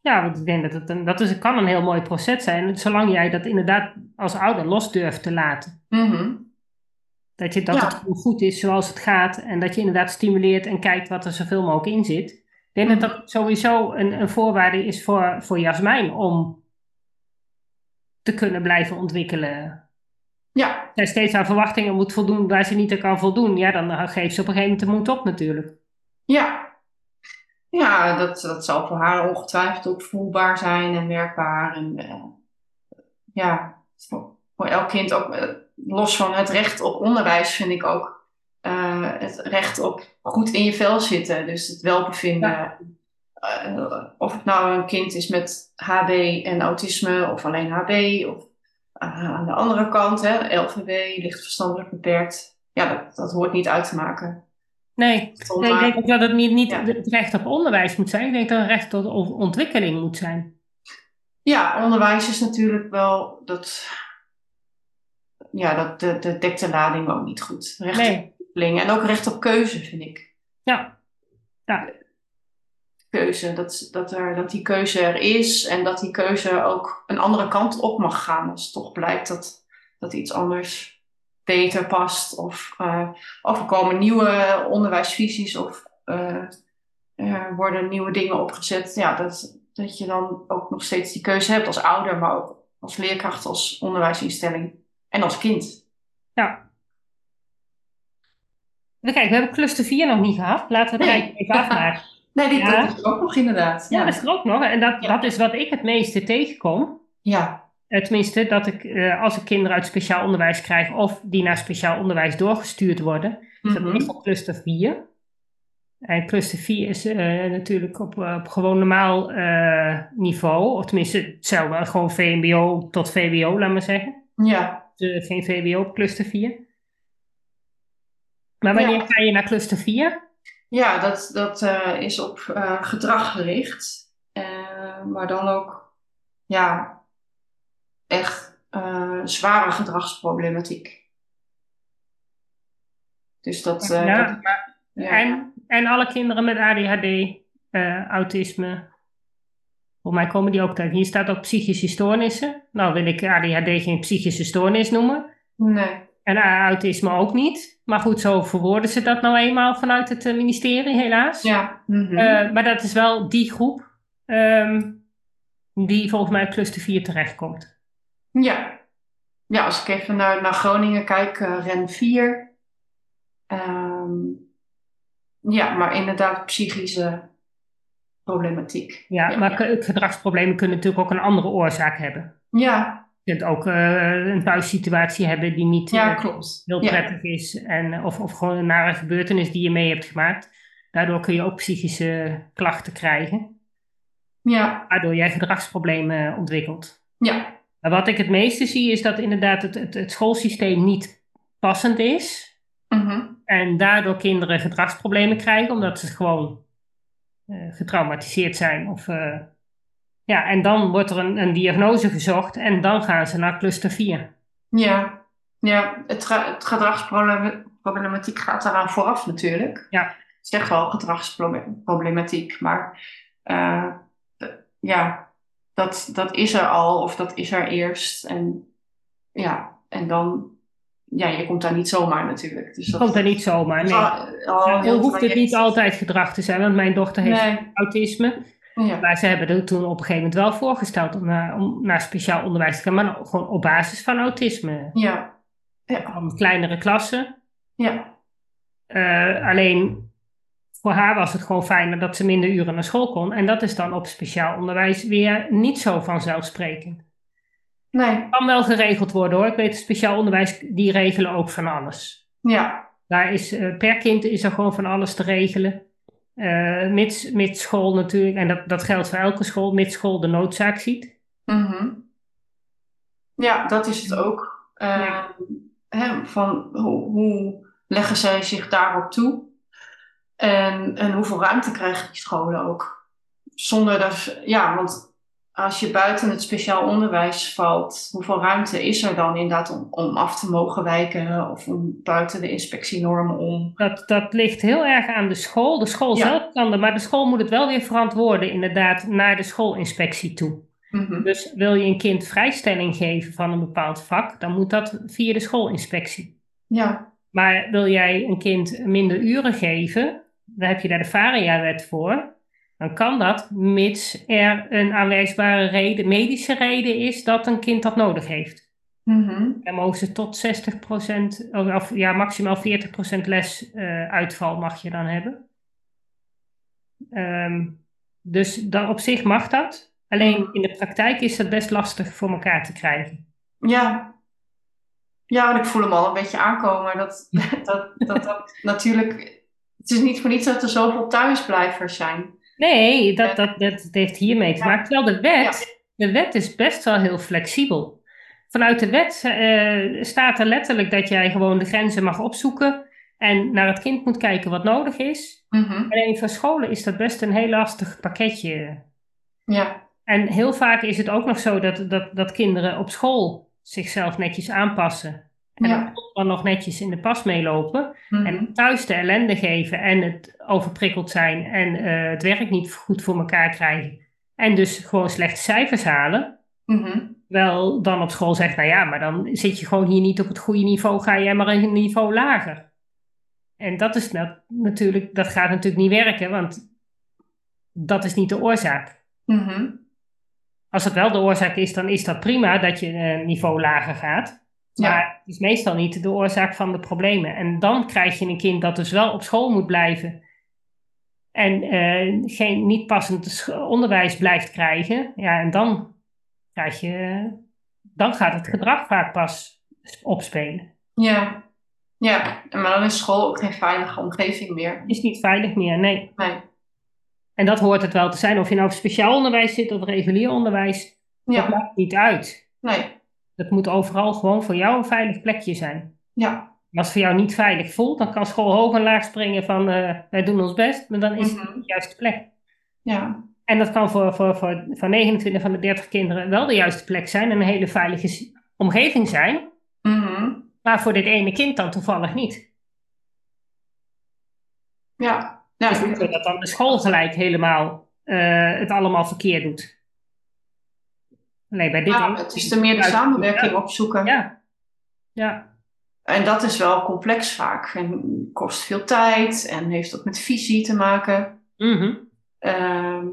Ja, want ik denk dat het een, dat is, kan een heel mooi proces zijn. Zolang jij dat inderdaad als ouder los durft te laten. Mhm. Dat, je, dat Ja. het goed is zoals het gaat. En dat je inderdaad stimuleert en kijkt wat er zoveel mogelijk in zit. Ik denk Mhm. dat dat sowieso een, een voorwaarde is voor, voor Jasmijn om te kunnen blijven ontwikkelen. Ja. Zij steeds aan verwachtingen moet voldoen waar ze niet aan kan voldoen, ja, dan eh, geeft ze op een gegeven moment de moed op natuurlijk. Ja. Ja, dat, dat zal voor haar ongetwijfeld ook voelbaar zijn en werkbaar. En eh, ja, voor, voor elk kind ook, eh, los van het recht op onderwijs, vind ik ook het recht op goed in je vel zitten. Dus het welbevinden. Eh, of het nou een kind is met HD en autisme of alleen HB. Of aan de andere kant, hè, LVB, licht verstandelijk beperkt. Ja, dat, dat hoort niet uit te maken. Nee, ik denk ook dat het niet, niet Ja. het recht op onderwijs moet zijn. Ik denk dat het recht op op ontwikkeling moet zijn. Ja, onderwijs is natuurlijk wel dat. Ja, dat, de, de dekt de lading ook niet goed. Recht op Nee, ontwikkeling en ook recht op keuze, vind ik. ja, ja, Keuze, dat, dat, er, dat die keuze er is en dat die keuze ook een andere kant op mag gaan. Als het toch blijkt dat, dat iets anders beter past. Of, eh, of er komen nieuwe onderwijsvisies of eh, er worden nieuwe dingen opgezet. Ja, dat, dat je dan ook nog steeds die keuze hebt als ouder, maar ook als leerkracht, als onderwijsinstelling en als kind. ja. Kijken, we hebben cluster 4 nog niet gehad. Laten we het even afmaken. Nee, dit, Ja. dat is ook nog inderdaad. Ja, Ja, dat is er ook nog. En dat, dat is wat ik het meeste tegenkom. ja. Eh, Tenminste, dat ik, eh, als ik kinderen uit speciaal onderwijs krijg of die naar speciaal onderwijs doorgestuurd worden, is dat Mhm. meestal cluster 4. En cluster 4 is eh, natuurlijk op, op gewoon normaal niveau, of tenminste hetzelfde, gewoon VMBO tot VWO, laat maar zeggen. ja. Dus, geen VWO op cluster 4. Maar wanneer Ja. ga je naar cluster 4? Ja, dat, dat eh, is op eh, gedrag gericht. Eh, maar dan ook, ja, echt zware gedragsproblematiek. Dus dat. Ja, dat- maar- ja. En, en alle kinderen met ADHD, autisme. Volgens mij komen die ook uit. Hier staat ook psychische stoornissen. Nou wil ik ADHD geen psychische stoornis noemen. Nee. En autisme ook niet. Maar goed, zo verwoorden ze dat nou eenmaal vanuit het eh, ministerie, helaas. Ja. mhm. Eh, maar dat is wel die groep ehm, die volgens mij op cluster 4 terechtkomt. Ja. Ja, als ik even naar, naar Groningen kijk, eh, REN 4. Ehm, ja, maar inderdaad psychische problematiek. Ja, Ja. maar ge- gedragsproblemen kunnen natuurlijk ook een andere oorzaak hebben. Ja, kunt ook eh, een thuissituatie hebben die niet ja eh, klopt. heel Ja. prettig is. En, of, of gewoon een nare gebeurtenis die je mee hebt gemaakt. Daardoor kun je ook psychische klachten krijgen. Ja, Waardoor jij gedragsproblemen ontwikkelt. ja, Maar wat ik het meeste zie is dat inderdaad het, het, het schoolsysteem niet passend is. mhm. En daardoor kinderen gedragsproblemen krijgen, omdat ze gewoon eh, getraumatiseerd zijn. Of, eh, ja, en dan wordt er een, een diagnose gezocht en dan gaan ze naar cluster 4. ja. Ja, het, ge- het gedragsproblematiek gaat daaraan vooraf natuurlijk. Ja. Het is echt wel gedragsproblematiek, maar eh, eh, ja, dat, dat is er al of dat is er eerst. En ja, en dan, ja, je komt daar niet zomaar natuurlijk. Dus Dat dat komt er niet zomaar. Nee. al, heel hoeft het niet altijd gedrag te zijn, want mijn dochter heeft Nee, autisme. Ja, Maar ze hebben er toen op een gegeven moment wel voorgesteld om naar, om naar speciaal onderwijs te gaan, maar gewoon op basis van autisme. ja, ja, Van kleinere klassen. ja, Eh, alleen voor haar was het gewoon fijner dat ze minder uren naar school kon. En dat is dan op speciaal onderwijs weer niet zo vanzelfsprekend. nee, Kan wel geregeld worden hoor. Ik weet, speciaal onderwijs, die regelen ook van alles. ja, Daar is, eh, per kind is er gewoon van alles te regelen. Eh, mits, mits school natuurlijk, en dat, dat geldt voor elke school, mits school de noodzaak ziet. mhm. Ja, dat is het ook. Eh, Ja. hè, van hoe, hoe leggen zij zich daarop toe? En, en hoeveel ruimte krijgen die scholen ook? Zonder dat, ja, want als je buiten het speciaal onderwijs valt, hoeveel ruimte is er dan inderdaad om, om af te mogen wijken of om buiten de inspectienormen om? Dat, dat ligt heel erg aan de school. De school Ja. zelf kan er, maar de school moet het wel weer verantwoorden, inderdaad, naar de schoolinspectie toe. Mhm. Dus wil je een kind vrijstelling geven van een bepaald vak, dan moet dat via de schoolinspectie. Ja, Maar wil jij een kind minder uren geven, dan heb je daar de VARIA-wet voor. Dan kan dat, mits er een aanwijsbare reden, medische reden is dat een kind dat nodig heeft. Mhm. Dan mogen ze tot 60%, of of ja, maximaal 40% lesuitval mag je dan hebben. Ehm, dus dan op zich mag dat. Alleen in de praktijk is dat best lastig voor elkaar te krijgen. Ja. Ja, en ik voel hem al een beetje aankomen. Dat, dat, dat, dat natuurlijk. Het is niet voor niets dat er zoveel thuisblijvers zijn. Nee, dat, dat, dat, dat heeft hiermee te maken. Terwijl de wet, de wet is best wel heel flexibel. Vanuit de wet eh, staat er letterlijk dat jij gewoon de grenzen mag opzoeken en naar het kind moet kijken wat nodig is. Mhm. Alleen voor scholen is dat best een heel lastig pakketje. Ja. En heel vaak is het ook nog zo dat, dat, dat kinderen op school zichzelf netjes aanpassen. En Ja. dan nog netjes in de pas meelopen. Mhm. En thuis de ellende geven en het overprikkeld zijn en eh, het werk niet goed voor elkaar krijgen. En dus gewoon slechte cijfers halen. Mhm. Wel dan op school zegt, nou ja, maar dan zit je gewoon hier niet op het goede niveau, ga jij maar een niveau lager. En dat is nat- natuurlijk, dat gaat natuurlijk niet werken, want dat is niet de oorzaak. Mhm. Als het wel de oorzaak is, dan is dat prima dat je een niveau lager gaat. Ja. Maar het is meestal niet de oorzaak van de problemen. En dan krijg je een kind dat dus wel op school moet blijven. En eh, geen niet passend onderwijs blijft krijgen. Ja, en dan krijg je. Dan gaat het gedrag vaak pas opspelen. Ja. Ja. Maar dan is school ook geen veilige omgeving meer. Is niet veilig meer, nee. Nee. En dat hoort het wel te zijn. Of je nou op speciaal onderwijs zit of regulier onderwijs. Dat Ja. maakt niet uit. Nee. Dat moet overal gewoon voor jou een veilig plekje zijn. Ja. Als het voor jou niet veilig voelt, dan kan school hoog en laag springen van eh, wij doen ons best, maar dan is het Mhm. niet de juiste plek. Ja. En dat kan voor, voor, voor, voor 29 van de 30 kinderen wel de juiste plek zijn en een hele veilige omgeving zijn, Mhm. maar voor dit ene kind dan toevallig niet. Ja. Ja, Dus niet dat dan de school gelijk helemaal eh, het allemaal verkeerd doet. Nee, bij dit ja, ene het is er meer de uit- samenwerking opzoeken. Ja. Ja. En dat is wel complex vaak. En kost veel tijd en heeft ook met visie te maken. Mhm. Ehm,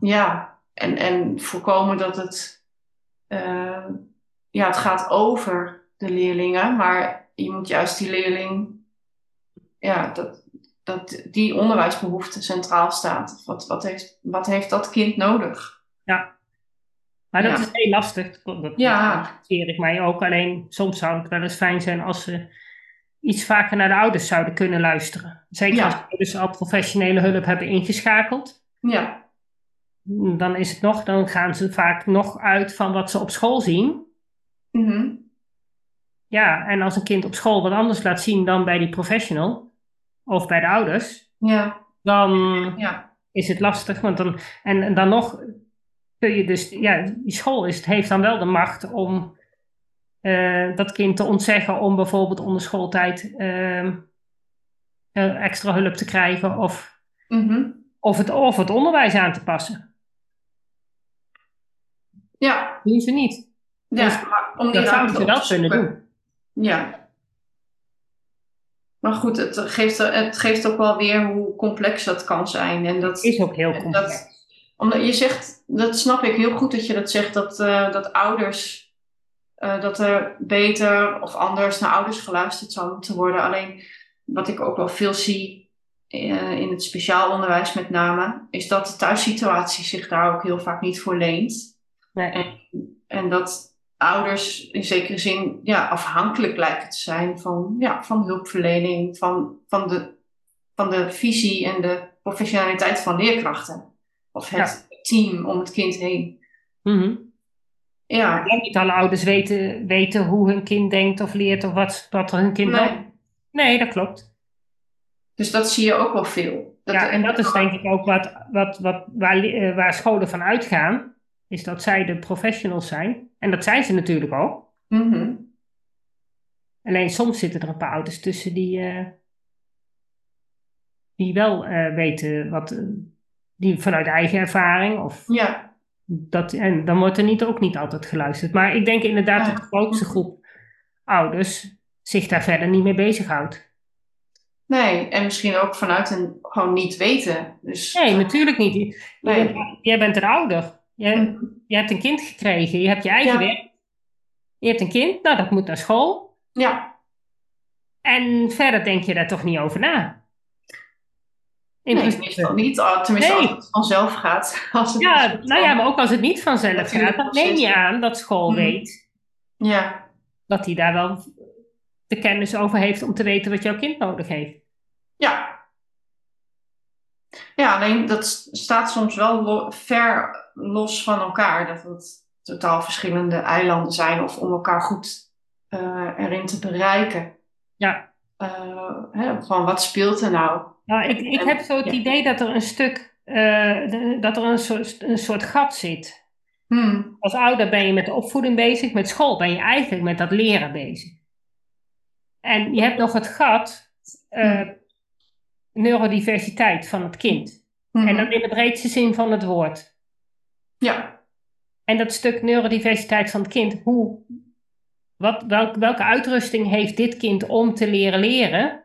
ja, en, en voorkomen dat het, ehm, ja, het gaat over de leerlingen, maar je moet juist die leerling, ja, dat, dat die onderwijsbehoefte centraal staat. Wat, wat, heeft, wat heeft dat kind nodig? Ja. Maar dat Ja. is heel lastig. Dat Ja. ik mij ook. Alleen soms zou het wel eens fijn zijn als ze iets vaker naar de ouders zouden kunnen luisteren. Zeker Ja. als ouders al professionele hulp hebben ingeschakeld. Ja, Dan is het nog, dan gaan ze vaak nog uit van wat ze op school zien. mhm. Ja, en als een kind op school wat anders laat zien dan bij die professional of bij de ouders, ja, dan ja, is het lastig. Want dan, en, en dan nog kun je dus, ja, die school is, heeft dan wel de macht om eh, dat kind te ontzeggen om bijvoorbeeld onder schooltijd ehm, eh, extra hulp te krijgen of, mhm. of, het, of het onderwijs aan te passen. ja, Doen ze niet. ja, Dus om die Dat zouden ze te kunnen doen. Ja. Maar goed, het geeft, het geeft ook wel weer hoe complex dat kan zijn. En dat, Is ook heel dat- complex. Omdat je zegt, dat snap ik heel goed dat je dat zegt, dat, eh, dat ouders, eh, dat er beter of anders naar ouders geluisterd zou moeten worden. Alleen wat ik ook wel veel zie eh, in het speciaal onderwijs met name, is dat de thuissituatie zich daar ook heel vaak niet voor leent. Nee. En dat ouders in zekere zin ja, afhankelijk lijken te zijn van, ja, van hulpverlening, van, van, de, van de visie en de professionaliteit van leerkrachten. Of het team om het kind heen. Mhm. Ja, En niet alle ouders weten, weten hoe hun kind denkt of leert of wat, wat hun kind Nee. doet. Nee, dat klopt. dus dat zie je ook wel veel. Dat ja, en dat is denk ik ook wat, wat, wat, waar, eh, waar scholen van uitgaan, is dat zij de professionals zijn. En dat zijn ze natuurlijk ook. Mhm. Alleen soms zitten er een paar ouders tussen die, eh, die wel eh, weten wat, die vanuit eigen ervaring of Ja, dat, en dan wordt er niet, ook niet altijd geluisterd. Maar ik denk inderdaad Ja. dat de grootste groep ouders zich daar verder niet mee bezighoudt. nee. En misschien ook vanuit een gewoon niet weten. Dus, Nee, natuurlijk niet. Nee. bent- jij bent een ouder. Je, Mhm. je hebt een kind gekregen. Je hebt je eigen Ja. werk. Je hebt een kind. Nou, dat moet naar school. Ja, En verder denk je daar toch niet over na. In nee, principe. meestal niet. Ah, Tenminste, Nee. als het vanzelf gaat. Als het Ja, nou ja, maar ook als het niet vanzelf gaat, dan neem je aan dat school Mhm. weet Ja, dat hij daar wel de kennis over heeft om te weten wat jouw kind nodig heeft. Ja. Ja, alleen dat staat soms wel lo- ver los van elkaar. Dat het totaal verschillende eilanden zijn of om elkaar goed eh, erin te bereiken. Ja. Eh, hè, gewoon wat speelt er nou? Nou, ik, ik heb zo het Ja. idee dat er een stuk, eh, de- dat er een soort, een soort gat zit. Hmm, Als ouder ben je met de opvoeding bezig, met school ben je eigenlijk met dat leren bezig. En je hebt nog het gat, eh, neurodiversiteit van het kind. hmm. En dan in de breedste zin van het woord. Ja, En dat stuk neurodiversiteit van het kind, hoe, wat, welk, welke uitrusting heeft dit kind om te leren leren?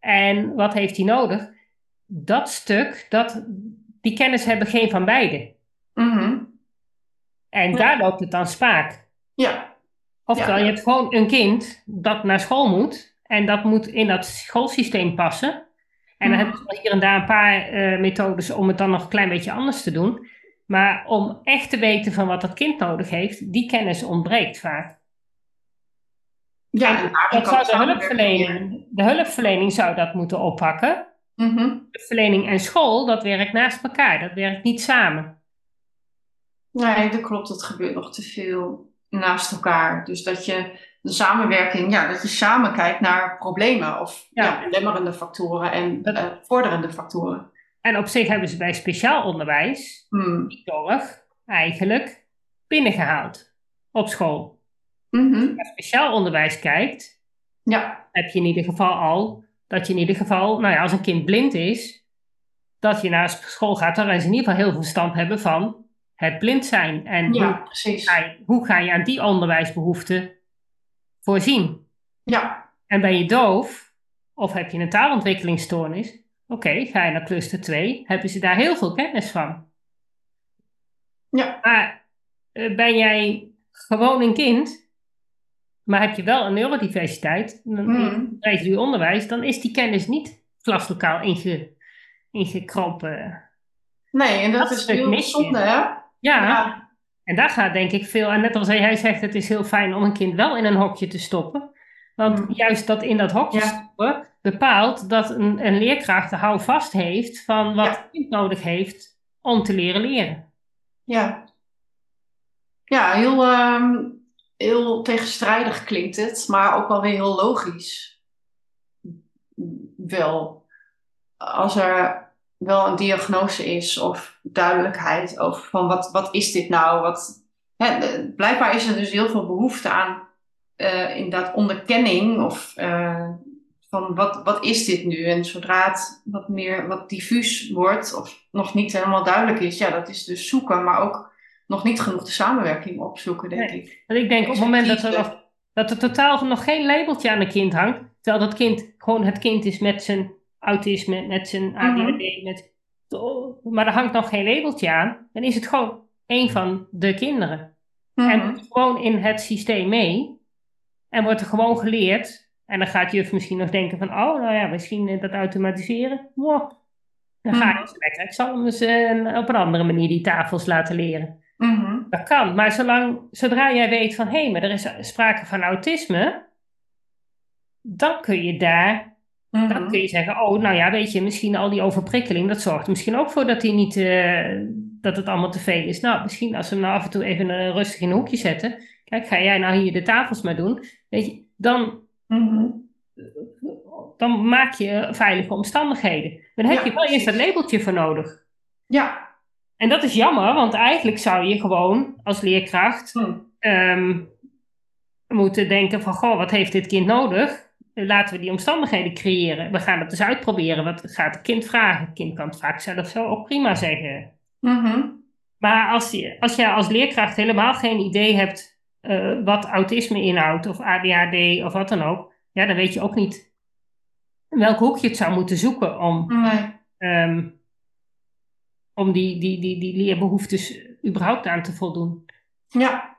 En wat heeft hij nodig? Dat stuk, dat, die kennis hebben geen van beiden. mhm. En Ja. daar loopt het dan spaak. ja, Oftewel, Ja. je hebt gewoon een kind dat naar school moet. En dat moet in dat schoolsysteem passen. En dan Mhm. heb je hier en daar een paar eh, methodes om het dan nog een klein beetje anders te doen. Maar om echt te weten van wat dat kind nodig heeft, die kennis ontbreekt vaak. Ja. En dat zou de hulpverlening, de hulpverlening zou dat moeten oppakken. Mhm. Hulpverlening en school, dat werkt naast elkaar. Dat werkt niet samen. Nee, dat klopt. Dat gebeurt nog te veel naast elkaar. Dus dat je de samenwerking, ja, dat je samen kijkt naar problemen of Ja. ja. belemmerende factoren en Dat- eh, vorderende factoren. En op zich hebben ze bij speciaal onderwijs Hmm. die zorg eigenlijk binnengehaald op school. Mhm. Als je naar speciaal onderwijs kijkt, Ja, heb je in ieder geval al dat je in ieder geval, nou ja, als een kind blind is, dat je naar school gaat, dan ze in ieder geval heel veel verstand hebben van het blind zijn. En ja, hoe, precies. ga je, hoe ga je aan die onderwijsbehoeften voorzien? Ja, En ben je doof of heb je een taalontwikkelingsstoornis? Oké, ga je naar cluster 2, hebben ze daar heel veel kennis van. ja, Maar eh, ben jij gewoon een kind, maar heb je wel een neurodiversiteit, dan Mhm. in residueel onderwijs, dan is die kennis niet klaslokaal inge, ingekropen. nee, en dat, Dat is heel zonde, hè? Ja, Ja. en daar gaat denk ik veel, en net als hij zegt, het is heel fijn om een kind wel in een hokje te stoppen. Want Mhm. juist dat in dat hokje Ja. stoppen bepaalt dat een, een leerkracht de houvast heeft van wat Ja. het kind nodig heeft om te leren leren. Ja, ja heel, ehm, heel tegenstrijdig klinkt het, maar ook wel weer heel logisch. Wel, als er wel een diagnose is of duidelijkheid over van wat, wat is dit nou? Wat, hè, blijkbaar is er dus heel veel behoefte aan eh inderdaad onderkenning of eh, van wat, wat is dit nu? En zodra het wat meer wat diffuus wordt of nog niet helemaal duidelijk is, ja, dat is dus zoeken, maar ook nog niet genoeg de samenwerking opzoeken, denk Nee. ik. Want ik denk op het moment dat er, nog, dat er totaal nog geen labeltje aan een kind hangt, terwijl dat kind gewoon het kind is met zijn autisme, met zijn ADHD, met, maar er hangt nog geen labeltje aan, dan is het gewoon één van de kinderen. En Mhm. gewoon in het systeem mee. En wordt er gewoon geleerd. En dan gaat juf misschien nog denken van, oh, nou ja, misschien eh, dat automatiseren. Wow. Dan ga je Mhm. lekker. Ik zal hem eh, op een andere manier die tafels laten leren. Mhm. Dat kan. Maar zolang, zodra jij weet van, hé, maar er is sprake van autisme. Dan kun je daar, dan Mhm. kun je zeggen, oh, nou ja, weet je, misschien al die overprikkeling, dat zorgt er misschien ook voor dat hij niet, eh, dat het allemaal te veel is. Nou, misschien als we hem nou af en toe even rustig in een hoekje zetten. Kijk, ga jij nou hier de tafels maar doen. Weet je, dan, Mhm. dan maak je veilige omstandigheden. Dan heb Ja, je wel eerst dat labeltje voor nodig. Ja. En dat is jammer, want eigenlijk zou je gewoon als leerkracht Hm. ehm, moeten denken van, goh, wat heeft dit kind nodig? Laten we die omstandigheden creëren. We gaan het eens uitproberen. Wat gaat het kind vragen? Het kind kan het vaak zelf zo ook prima zeggen. Mhm. Maar als je, als je als leerkracht helemaal geen idee hebt eh, wat autisme inhoudt, of ADHD of wat dan ook, ja, dan weet je ook niet in welk hoekje het zou moeten zoeken om, ehm, om die, die, die, die leerbehoeftes überhaupt aan te voldoen. Ja.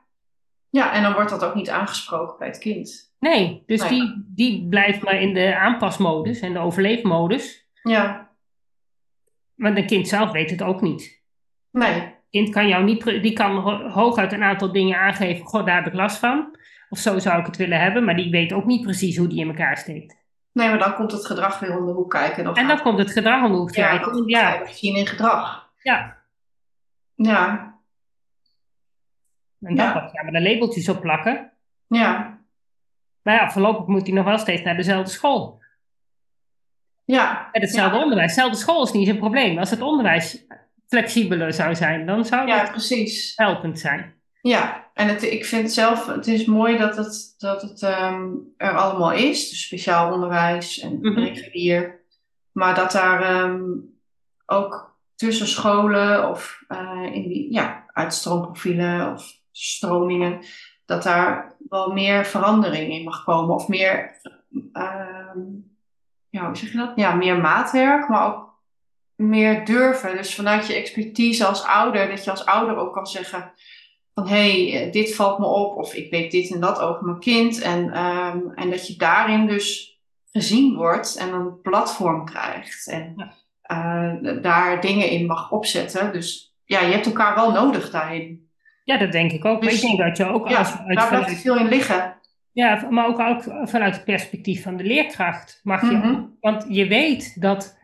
Ja, en dan wordt dat ook niet aangesproken bij het kind. Nee, dus die, die blijft maar in de aanpasmodus en de overleefmodus. Ja. Maar een kind zelf weet het ook niet. Nee. Een kind kan jou niet, die kan ho- hooguit een aantal dingen aangeven. Goh, daar heb ik last van. Of zo zou ik het willen hebben. Maar die weet ook niet precies hoe die in elkaar steekt. Nee, maar dan komt het gedrag weer om de hoek kijken. Dan En gaat dan komt het gedrag om de hoek kijken. dat Ja, je zien in gedrag. ja. Ja. En dan Ja. ja. gaan we er labeltjes op plakken. Ja. Maar ja, voorlopig moet hij nog wel steeds naar dezelfde school. Ja. Met hetzelfde Ja. onderwijs. Dezelfde school is niet zijn probleem. Als het onderwijs flexibeler zou zijn, dan zou Ja, dat precies. helpend zijn. Ja, en het, ik vind zelf, het is mooi dat het, dat het ehm, er allemaal is. Dus speciaal onderwijs en Mhm. regulier. Maar dat daar ehm, ook tussen scholen of eh, in die ja, uitstroomprofielen of stromingen, dat daar wel meer verandering in mag komen. Of meer, ehm, ja, hoe zeg je dat? Ja, meer maatwerk, maar ook meer durven. Dus vanuit je expertise als ouder, dat je als ouder ook kan zeggen van hé, hey, dit valt me op of ik weet dit en dat over mijn kind. En, ehm, en dat je daarin dus gezien wordt en een platform krijgt en Ja. eh, daar dingen in mag opzetten. Dus ja, je hebt elkaar wel nodig daarin. Ja, dat denk ik ook. Maar Dus- ik denk dat je ook Ja, als, uit daar blijft veel in liggen. ja, maar ook, ook vanuit het perspectief van de leerkracht mag je. Mhm. Want je weet dat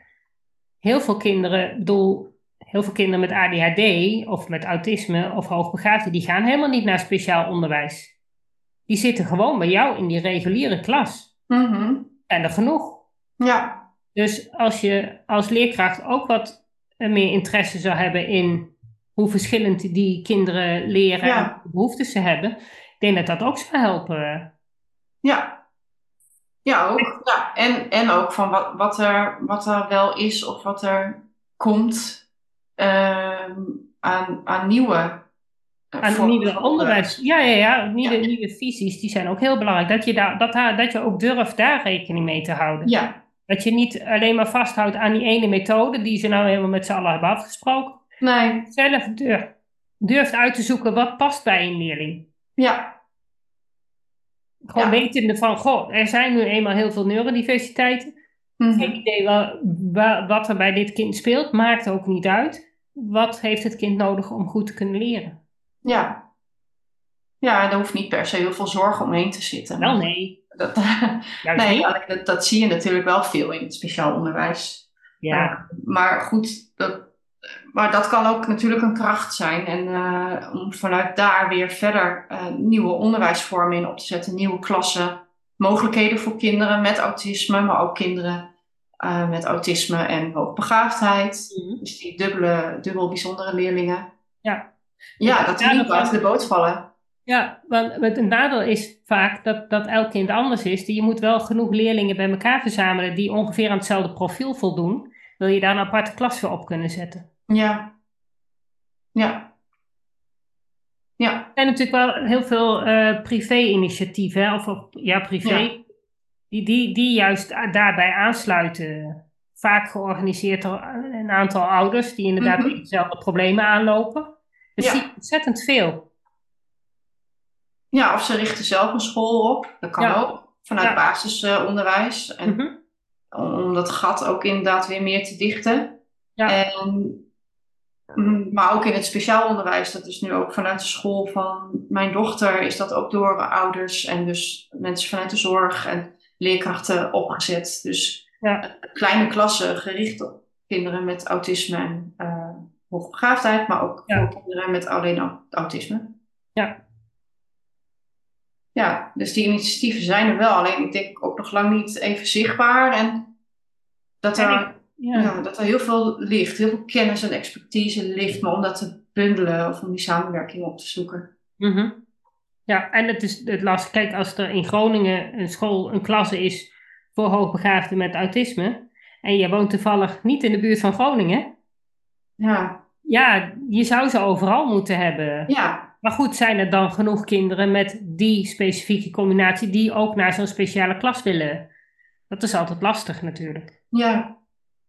heel veel kinderen, bedoel, heel veel kinderen met ADHD of met autisme of hoogbegaafdheid, die gaan helemaal niet naar speciaal onderwijs. Die zitten gewoon bij jou in die reguliere klas. Mhm. En er genoeg. Ja, Dus als je als leerkracht ook wat eh, meer interesse zou hebben in hoe verschillend die kinderen leren Ja. en welke behoeftes ze hebben, denk dat dat ook zou helpen. Ja, ja ook. Ja, en, en ook van wat, wat, er, wat er wel is of wat er komt aan, aan nieuwe uh, aan nieuwe onderwijs. Ja, ja, ja. Nieuwe, ja. nieuwe visies, die zijn ook heel belangrijk. Dat je, daar, dat, dat je ook durft daar rekening mee te houden. Ja. Dat je niet alleen maar vasthoudt aan die ene methode die ze nou helemaal met z'n allen hebben afgesproken. Nee. Zelf durft, durft uit te zoeken wat past bij een leerling. Ja. Gewoon ja. wetende van, goh, er zijn nu eenmaal heel veel neurodiversiteiten. Mm -hmm. Geen idee wat, wat er bij dit kind speelt, maakt ook niet uit. Wat heeft het kind nodig om goed te kunnen leren? Ja. Ja, er hoeft niet per se heel veel zorg omheen te zitten. Wel nee. Dat, nee, dat, dat, zie je natuurlijk wel veel in het speciaal onderwijs. Ja. Uh, maar goed, dat, maar dat kan ook natuurlijk een kracht zijn. En uh, om vanuit daar weer verder uh, nieuwe onderwijsvormen in op te zetten, nieuwe klassen, mogelijkheden voor kinderen met autisme, maar ook kinderen uh, met autisme en hoogbegaafdheid. Mhm. Dus die dubbele, dubbel bijzondere leerlingen. Ja, Ja, dat die niet buiten de boot vallen. ja want het nadeel is vaak dat, dat elk kind anders is. Je moet wel genoeg leerlingen bij elkaar verzamelen die ongeveer aan hetzelfde profiel voldoen. Wil je daar een aparte klas voor op kunnen zetten? Ja. Ja. Ja. Er zijn natuurlijk wel heel veel eh, privé-initiatieven, of, of ja, privé, Ja. Die, die, die juist daarbij aansluiten. Vaak georganiseerd door een aantal ouders die inderdaad tegen dezelfde problemen aanlopen. Dus Ja. zie je ontzettend veel. Ja, of ze richten zelf een school op. Dat kan Ja. ook. Vanuit Ja. basisonderwijs. En Mhm. om dat gat ook inderdaad weer meer te dichten. Ja. En, mm, maar ook in het speciaal onderwijs, dat is nu ook vanuit de school van mijn dochter, is dat ook door ouders en dus mensen vanuit de zorg en leerkrachten opgezet. Dus Ja. kleine klassen gericht op kinderen met autisme en eh hoogbegaafdheid, maar ook Ja. voor kinderen met alleen au- autisme. Ja. Ja, dus die initiatieven zijn er wel, alleen ik denk ook nog lang niet even zichtbaar en dat er, Ja. ja, dat er heel veel ligt, heel veel kennis en expertise ligt, maar om dat te bundelen of om die samenwerking op te zoeken. Mhm. Ja, en het is het lastig. Kijk, als er in Groningen een school, een klasse is voor hoogbegaafden met autisme. En je woont toevallig niet in de buurt van Groningen. Ja, Ja, je zou ze overal moeten hebben. ja, Maar goed, zijn er dan genoeg kinderen met die specifieke combinatie die ook naar zo'n speciale klas willen? Dat is altijd lastig natuurlijk. ja,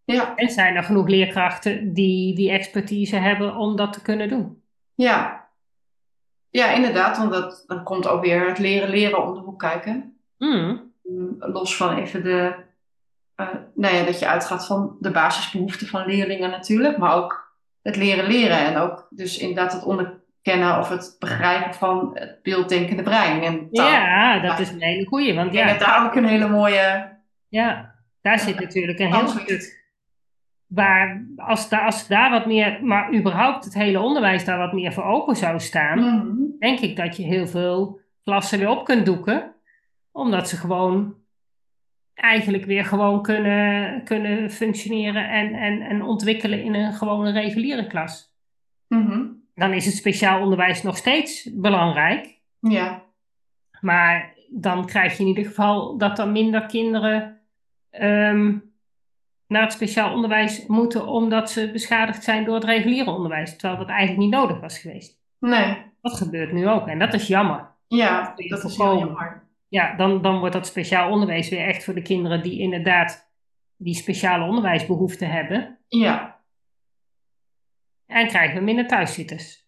ja, En zijn er genoeg leerkrachten die die expertise hebben om dat te kunnen doen? ja. Ja, inderdaad, want dat, dan komt ook weer het leren leren om de hoek kijken. Mm, Mm, Los van even de, eh, nou ja, dat je uitgaat van de basisbehoeften van leerlingen natuurlijk, maar ook het leren leren en ook dus inderdaad het onderkennen of het begrijpen van het beelddenkende brein. En taal. Ja, dat is een hele goeie. Want ja, dat daar ook een hele mooie. Ja, daar zit natuurlijk een heel stuk. Waar, als, daar, als daar wat meer, maar überhaupt het hele onderwijs daar wat meer voor open zou staan, Mhm. denk ik dat je heel veel klassen weer op kunt doeken. Omdat ze gewoon eigenlijk weer gewoon kunnen, kunnen functioneren en, en, en ontwikkelen in een gewone reguliere klas. Mhm. Dan is het speciaal onderwijs nog steeds belangrijk. Ja, Maar dan krijg je in ieder geval dat er minder kinderen ehm, naar het speciaal onderwijs moeten omdat ze beschadigd zijn door het reguliere onderwijs. Terwijl dat eigenlijk niet nodig was geweest. nee. Dat gebeurt nu ook en dat is jammer. Ja, dat is heel jammer. Ja, dan, dan wordt dat speciaal onderwijs weer echt voor de kinderen die inderdaad die speciale onderwijsbehoeften hebben. Ja, En krijgen we minder thuiszitters.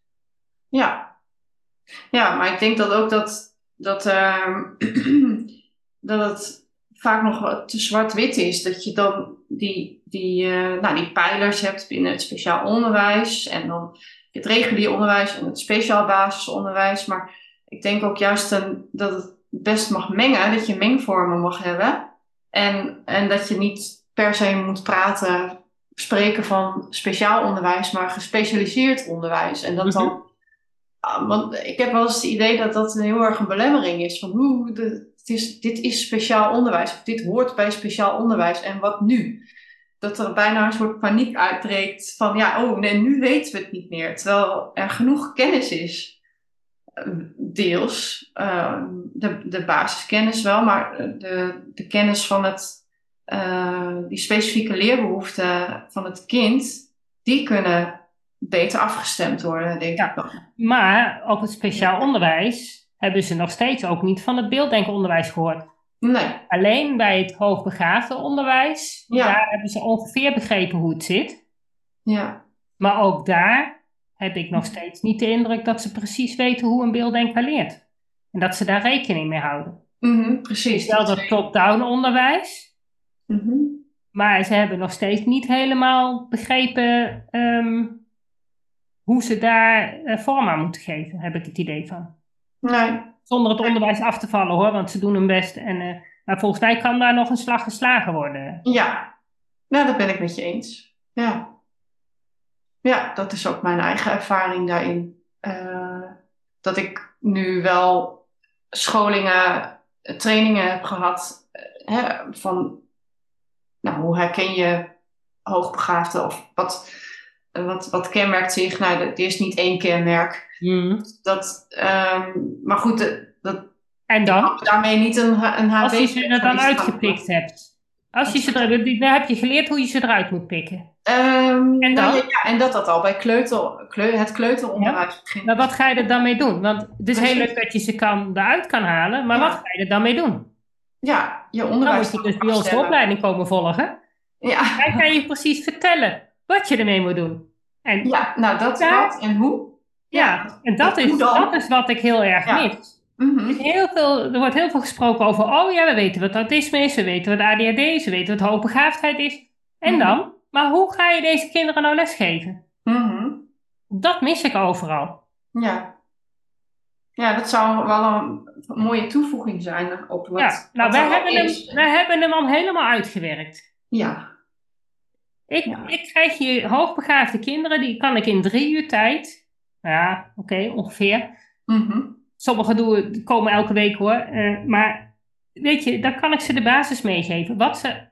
ja. Ja, maar ik denk dat ook dat, dat, ehm, dat het vaak nog te zwart-wit is. Dat je dan die, die, eh, nou, die pijlers hebt binnen het speciaal onderwijs en dan het regulier onderwijs en het speciaal basisonderwijs. Maar ik denk ook juist een, dat het best mag mengen, dat je mengvormen mag hebben. En, en dat je niet per se moet praten, spreken van speciaal onderwijs, maar gespecialiseerd onderwijs. En dat dan, ah, want ik heb wel eens het idee dat dat een heel erg een belemmering is. Van hoe, de, is, dit is speciaal onderwijs, of dit hoort bij speciaal onderwijs, en wat nu? Dat er bijna een soort paniek uitbreekt van, ja, oh nee, nu weten we het niet meer. Terwijl er genoeg kennis is. deels. Uh, de, de basiskennis wel, maar de, de kennis van het, uh, die specifieke leerbehoeften van het kind, die kunnen beter afgestemd worden, denk ja, ik. Maar op het speciaal onderwijs hebben ze nog steeds ook niet van het beelddenkenonderwijs gehoord. Nee. Alleen bij het hoogbegaafde onderwijs, ja. daar hebben ze ongeveer begrepen hoe het zit. Ja. Maar ook daar heb ik nog steeds niet de indruk dat ze precies weten hoe een beelddenker leert. En dat ze daar rekening mee houden. Mm precies. wel dat top-down onderwijs. Mm Maar ze hebben nog steeds niet helemaal begrepen ehm, hoe ze daar uh, vorm aan moeten geven, heb ik het idee van. Nee. Zonder het onderwijs af te vallen hoor, want ze doen hun best. En, uh, maar volgens mij kan daar nog een slag geslagen worden. Ja, nou dat ben ik met je eens. Ja. Ja, dat is ook mijn eigen ervaring daarin. Uh, dat ik nu wel scholingen, trainingen heb gehad hè, van nou, hoe herken je hoogbegaafde of wat, wat, wat kenmerkt zich? Nou, er is niet één kenmerk. Mm. Dat, um, maar goed, dat, en dan? daarmee niet een, een HB. Als je ze er dan uitgepikt hebt. Als je ze er, dan heb je geleerd hoe je ze eruit moet pikken. Um, en, dan? Nou, ja, en dat dat al bij kleuter, kleur, het kleuteronderwijs ja. begint. Maar wat ga je er dan mee doen? Want het is heel leuk dat je ze kan, eruit kan halen, maar ja. wat ga je er dan mee doen? Ja, je onderwijs. Dan moet je dus bij onze opleiding komen volgen. Ja. Dan kan je precies vertellen wat je ermee moet doen. En ja, nou dat wat en hoe. Ja, en dat, is, dat is wat ik heel erg mis. Mm -hmm. heel veel, er wordt heel veel gesproken over, oh ja, we weten wat autisme is, we weten wat ADHD is, we weten wat hoogbegaafdheid is. En Mhm. dan? Maar hoe ga je deze kinderen nou lesgeven? Mhm. Dat mis ik overal. Ja. Ja, dat zou wel een mooie toevoeging zijn op wat. Ja, nou, wij hebben, hem, wij hebben hem al helemaal uitgewerkt. Ja. Ik, Ja. ik krijg hier hoogbegaafde kinderen, die kan ik in drie uur tijd, ja, oké, ongeveer. Mhm. Sommigen doen, komen elke week hoor, eh, maar weet je, dan kan ik ze de basis meegeven, wat ze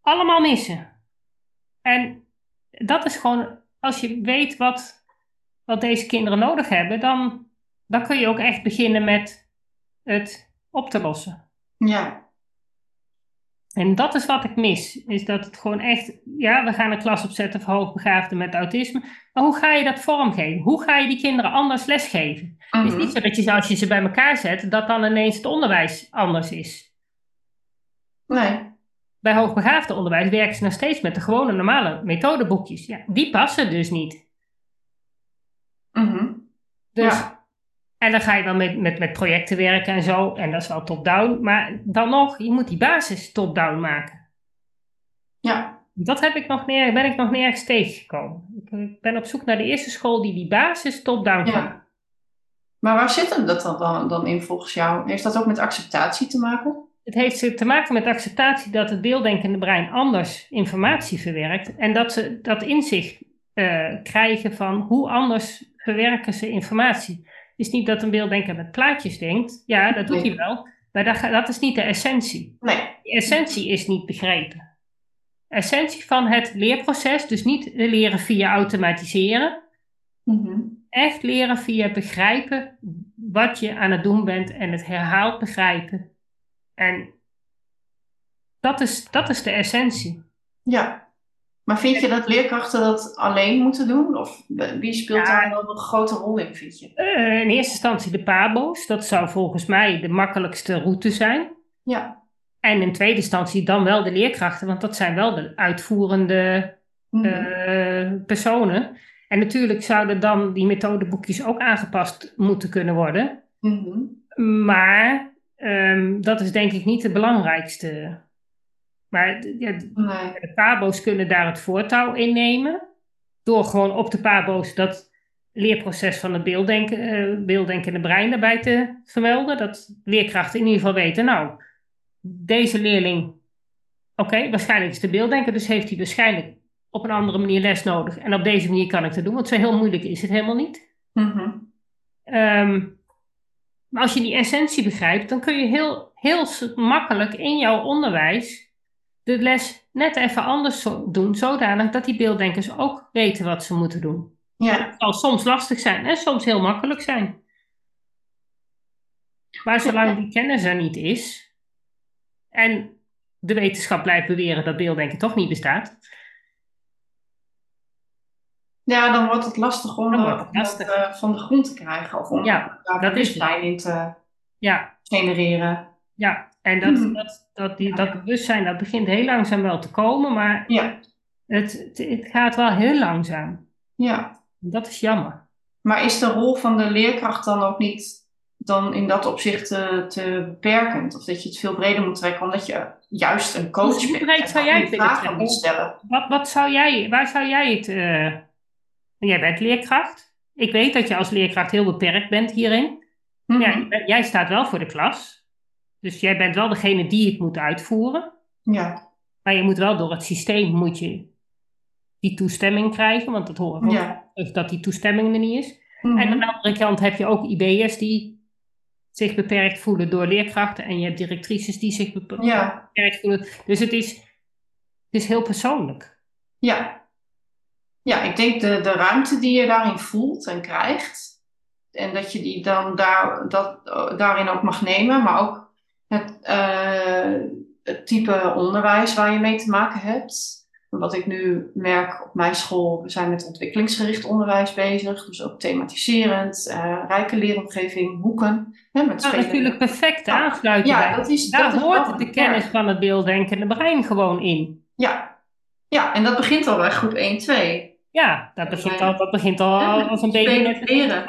allemaal missen. En dat is gewoon, als je weet wat, wat deze kinderen nodig hebben, dan, dan kun je ook echt beginnen met het op te lossen. Ja. En dat is wat ik mis. Is dat het gewoon echt, ja, we gaan een klas opzetten voor hoogbegaafden met autisme. Maar hoe ga je dat vormgeven? Hoe ga je die kinderen anders lesgeven? Het is Mhm. niet zo dat je, als je ze bij elkaar zet, dat dan ineens het onderwijs anders is. Nee. Bij hoogbegaafde onderwijs werken ze nog steeds met de gewone normale methodeboekjes. Ja, die passen dus niet. Mhm. Dus, Ja. En dan ga je dan met, met, met projecten werken en zo. En dat is wel top-down. Maar dan nog, je moet die basis top-down maken. Ja. Dat heb ik nog neer, ben ik nog nergens tegengekomen. Ik, ik ben op zoek naar de eerste school die die basis top-down kan. Ja. Maar waar zit hem dat dan, dan in volgens jou? Heeft dat ook met acceptatie te maken? Het heeft te maken met acceptatie dat het beelddenkende brein anders informatie verwerkt. En dat ze dat inzicht eh, krijgen van hoe anders verwerken ze informatie. Is niet dat een beelddenker met plaatjes denkt. Ja, dat doet Nee. hij wel. Maar dat, dat is niet de essentie. Nee. De essentie is niet begrepen. Essentie van het leerproces, dus niet leren via automatiseren. Mhm. Echt leren via begrijpen wat je aan het doen bent en het herhaald begrijpen. En dat is, dat is de essentie. Ja. Maar vind je dat leerkrachten dat alleen moeten doen? Of wie speelt daar wel een grote rol in, vind je? Eh, in eerste instantie de PABO's. Dat zou volgens mij de makkelijkste route zijn. Ja. En in tweede instantie dan wel de leerkrachten, want dat zijn wel de uitvoerende Mhm. eh, personen. En natuurlijk zouden dan die methodeboekjes ook aangepast moeten kunnen worden. Mhm. Maar ehm, dat is denk ik niet het belangrijkste. Maar ja, Nee. de pabo's kunnen daar het voortouw in nemen. Door gewoon op de pabo's dat leerproces van het beelddenken, eh, beelddenkende brein erbij te vermelden. Dat leerkrachten in ieder geval weten, nou, deze leerling, oké, waarschijnlijk is de beelddenker, dus heeft hij waarschijnlijk op een andere manier les nodig. En op deze manier kan ik het doen, want zo heel moeilijk is het helemaal niet. Mhm. Ehm, maar als je die essentie begrijpt, dan kun je heel, heel makkelijk in jouw onderwijs de les net even anders doen, zodanig dat die beelddenkers ook weten wat ze moeten doen. Ja. Het zal soms lastig zijn en soms heel makkelijk zijn. Maar zolang die kennis er niet is en de wetenschap blijft beweren dat beelddenken toch niet bestaat, Ja, dan wordt het lastig om, het om dat, lastig. eh, van de grond te krijgen of om Ja, daar dat is in te ja, genereren. ja. En dat, Mhm. dat, dat, die, dat bewustzijn, dat begint heel langzaam wel te komen, maar Ja, het, het, het gaat wel heel langzaam. ja. Dat is jammer. Maar is de rol van de leerkracht dan ook niet dan in dat opzicht te, te beperkend? Of dat je het veel breder moet trekken, omdat je juist een coach Hoe bent breed en zou jij het goede willen vragen trekken? moet stellen? Wat, wat zou jij, waar zou jij het... eh, jij bent leerkracht. Ik weet dat je als leerkracht heel beperkt bent hierin. Mhm. Ja, bent- jij staat wel voor de klas. Dus jij bent wel degene die het moet uitvoeren. ja, Maar je moet wel door het systeem moet je die toestemming krijgen. Want dat horen we Ja. dat die toestemming er niet is. Mhm. En aan de andere kant heb je ook IB'ers die zich beperkt voelen door leerkrachten. En je hebt directrices die zich bepe- ja, beperkt voelen. Dus het is, het is heel persoonlijk. ja. Ja, ik denk de, de ruimte die je daarin voelt en krijgt. En dat je die dan daar, dat, daarin ook mag nemen. Maar ook het, eh, het type onderwijs waar je mee te maken hebt. Wat ik nu merk op mijn school, we zijn met ontwikkelingsgericht onderwijs bezig. Dus ook thematiserend, eh, rijke leeromgeving, hoeken. Hè, met spelen- natuurlijk perfect aansluiten bij. Ja, dat is, Daar dat hoort de kennis van het beelddenkende brein gewoon in. Ja. ja, en dat begint al bij groep 1, 2. Ja, dat begint al, dat begint al Ja, als een baby net leren.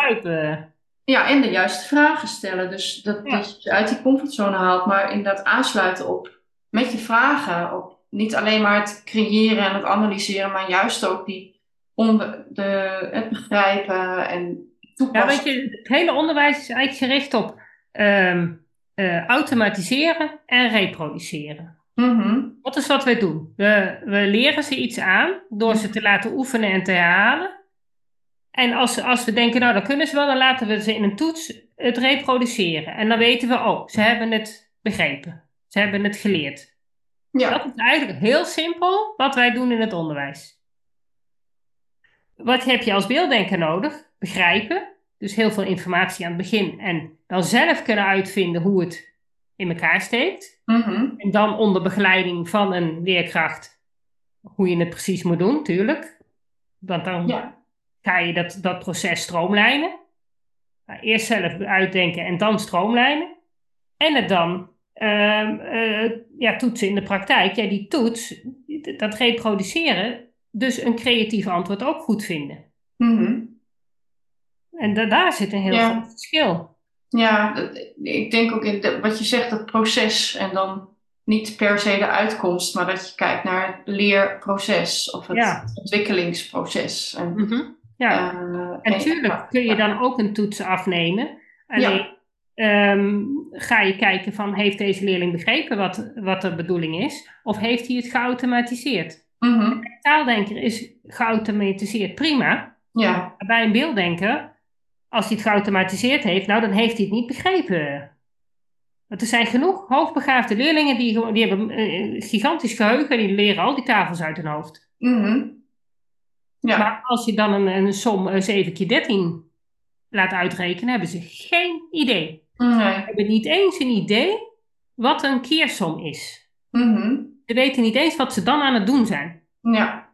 Ja, en de juiste vragen stellen. Dus dat, Ja. dat je uit die comfortzone haalt, maar inderdaad aansluiten op met je vragen. Op niet alleen maar het creëren en het analyseren, maar juist ook die onder, de, het begrijpen en Ja, toepassen. weet je, het hele onderwijs is eigenlijk gericht op ehm, eh, automatiseren en reproduceren. Mhm. Dat is wat wij doen. We, we leren ze iets aan door ze te laten oefenen en te herhalen. En als, als we denken, nou, dat kunnen ze wel, dan laten we ze in een toets het reproduceren. En dan weten we, oh, ze hebben het begrepen. Ze hebben het geleerd. Ja, Dat is eigenlijk heel simpel wat wij doen in het onderwijs. Wat heb je als beelddenker nodig? Begrijpen. Dus heel veel informatie aan het begin. En dan zelf kunnen uitvinden hoe het in elkaar steekt. Mhm. En dan onder begeleiding van een leerkracht hoe je het precies moet doen, tuurlijk. Want dan ja, ga je dat, dat proces stroomlijnen. Nou, eerst zelf uitdenken en dan stroomlijnen. En het dan ehm, eh, ja, toetsen in de praktijk. Ja, die toets, dat reproduceren, dus een creatief antwoord ook goed vinden. Mhm. En da- daar zit een heel Ja. groot verschil. ja dat- ik denk ook in de- wat je zegt, het proces en dan niet per se de uitkomst, maar dat je kijkt naar het leerproces of het Ja. ontwikkelingsproces. En, Mhm. Ja. eh, En kun je dan ook een toets afnemen. Alleen ehm, ga je kijken van heeft deze leerling begrepen wat, wat de bedoeling is? Of heeft hij het geautomatiseerd? Mhm. Een taaldenker is geautomatiseerd prima. Ja, Maar bij een beelddenker, als hij het geautomatiseerd heeft, nou dan heeft hij het niet begrepen. Want er zijn genoeg hoogbegaafde leerlingen die, die hebben een gigantisch geheugen en die leren al die tafels uit hun hoofd. mhm. Ja. Maar als je dan een, een som eh, 7 keer 13 laat uitrekenen, hebben ze geen idee. nee. Ze hebben niet eens een idee wat een keersom is. Mhm. Ze weten niet eens wat ze dan aan het doen zijn. Ja.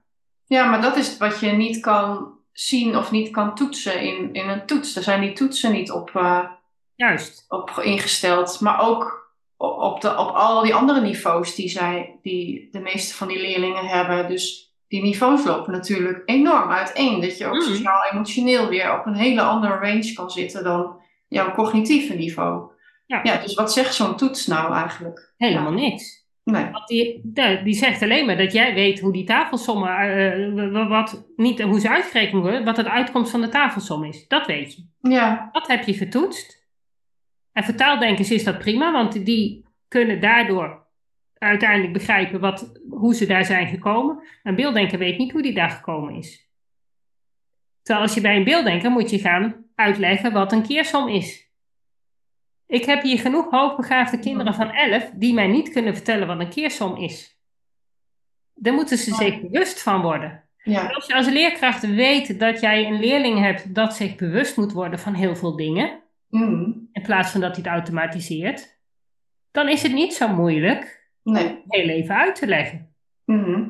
ja, maar dat is wat je niet kan zien of niet kan toetsen in, in een toets. Daar zijn die toetsen niet op, eh, Juist. op ingesteld. Maar ook op, op, de, op al die andere niveaus die, zij, die de meeste van die leerlingen hebben. Dus die niveaus lopen natuurlijk enorm uiteen. Dat je ook Mhm. sociaal-emotioneel weer op een hele andere range kan zitten dan jouw cognitieve niveau. Ja. Ja, dus wat zegt zo'n toets nou eigenlijk? Helemaal Ja. niks. Nee. Want die, die zegt alleen maar dat jij weet hoe die tafelsommen, eh, wa- wat, niet hoe ze uitgerekend worden, wat de uitkomst van de tafelsom is. Dat weet je. Ja, Dat heb je getoetst. En voor taaldenkers is dat prima, want die kunnen daardoor uiteindelijk begrijpen wat, hoe ze daar zijn gekomen. Een beelddenker weet niet hoe die daar gekomen is. Terwijl als je bij een beelddenker moet je gaan uitleggen wat een keersom is. Ik heb hier genoeg hoogbegaafde kinderen van 11 die mij niet kunnen vertellen wat een keersom is. Daar moeten ze zich bewust van worden. ja, Als je als leerkracht weet dat jij een leerling hebt dat zich bewust moet worden van heel veel dingen, Mm. in plaats van dat hij het automatiseert, dan is het niet zo moeilijk Nee. heel even uit te leggen. Mhm.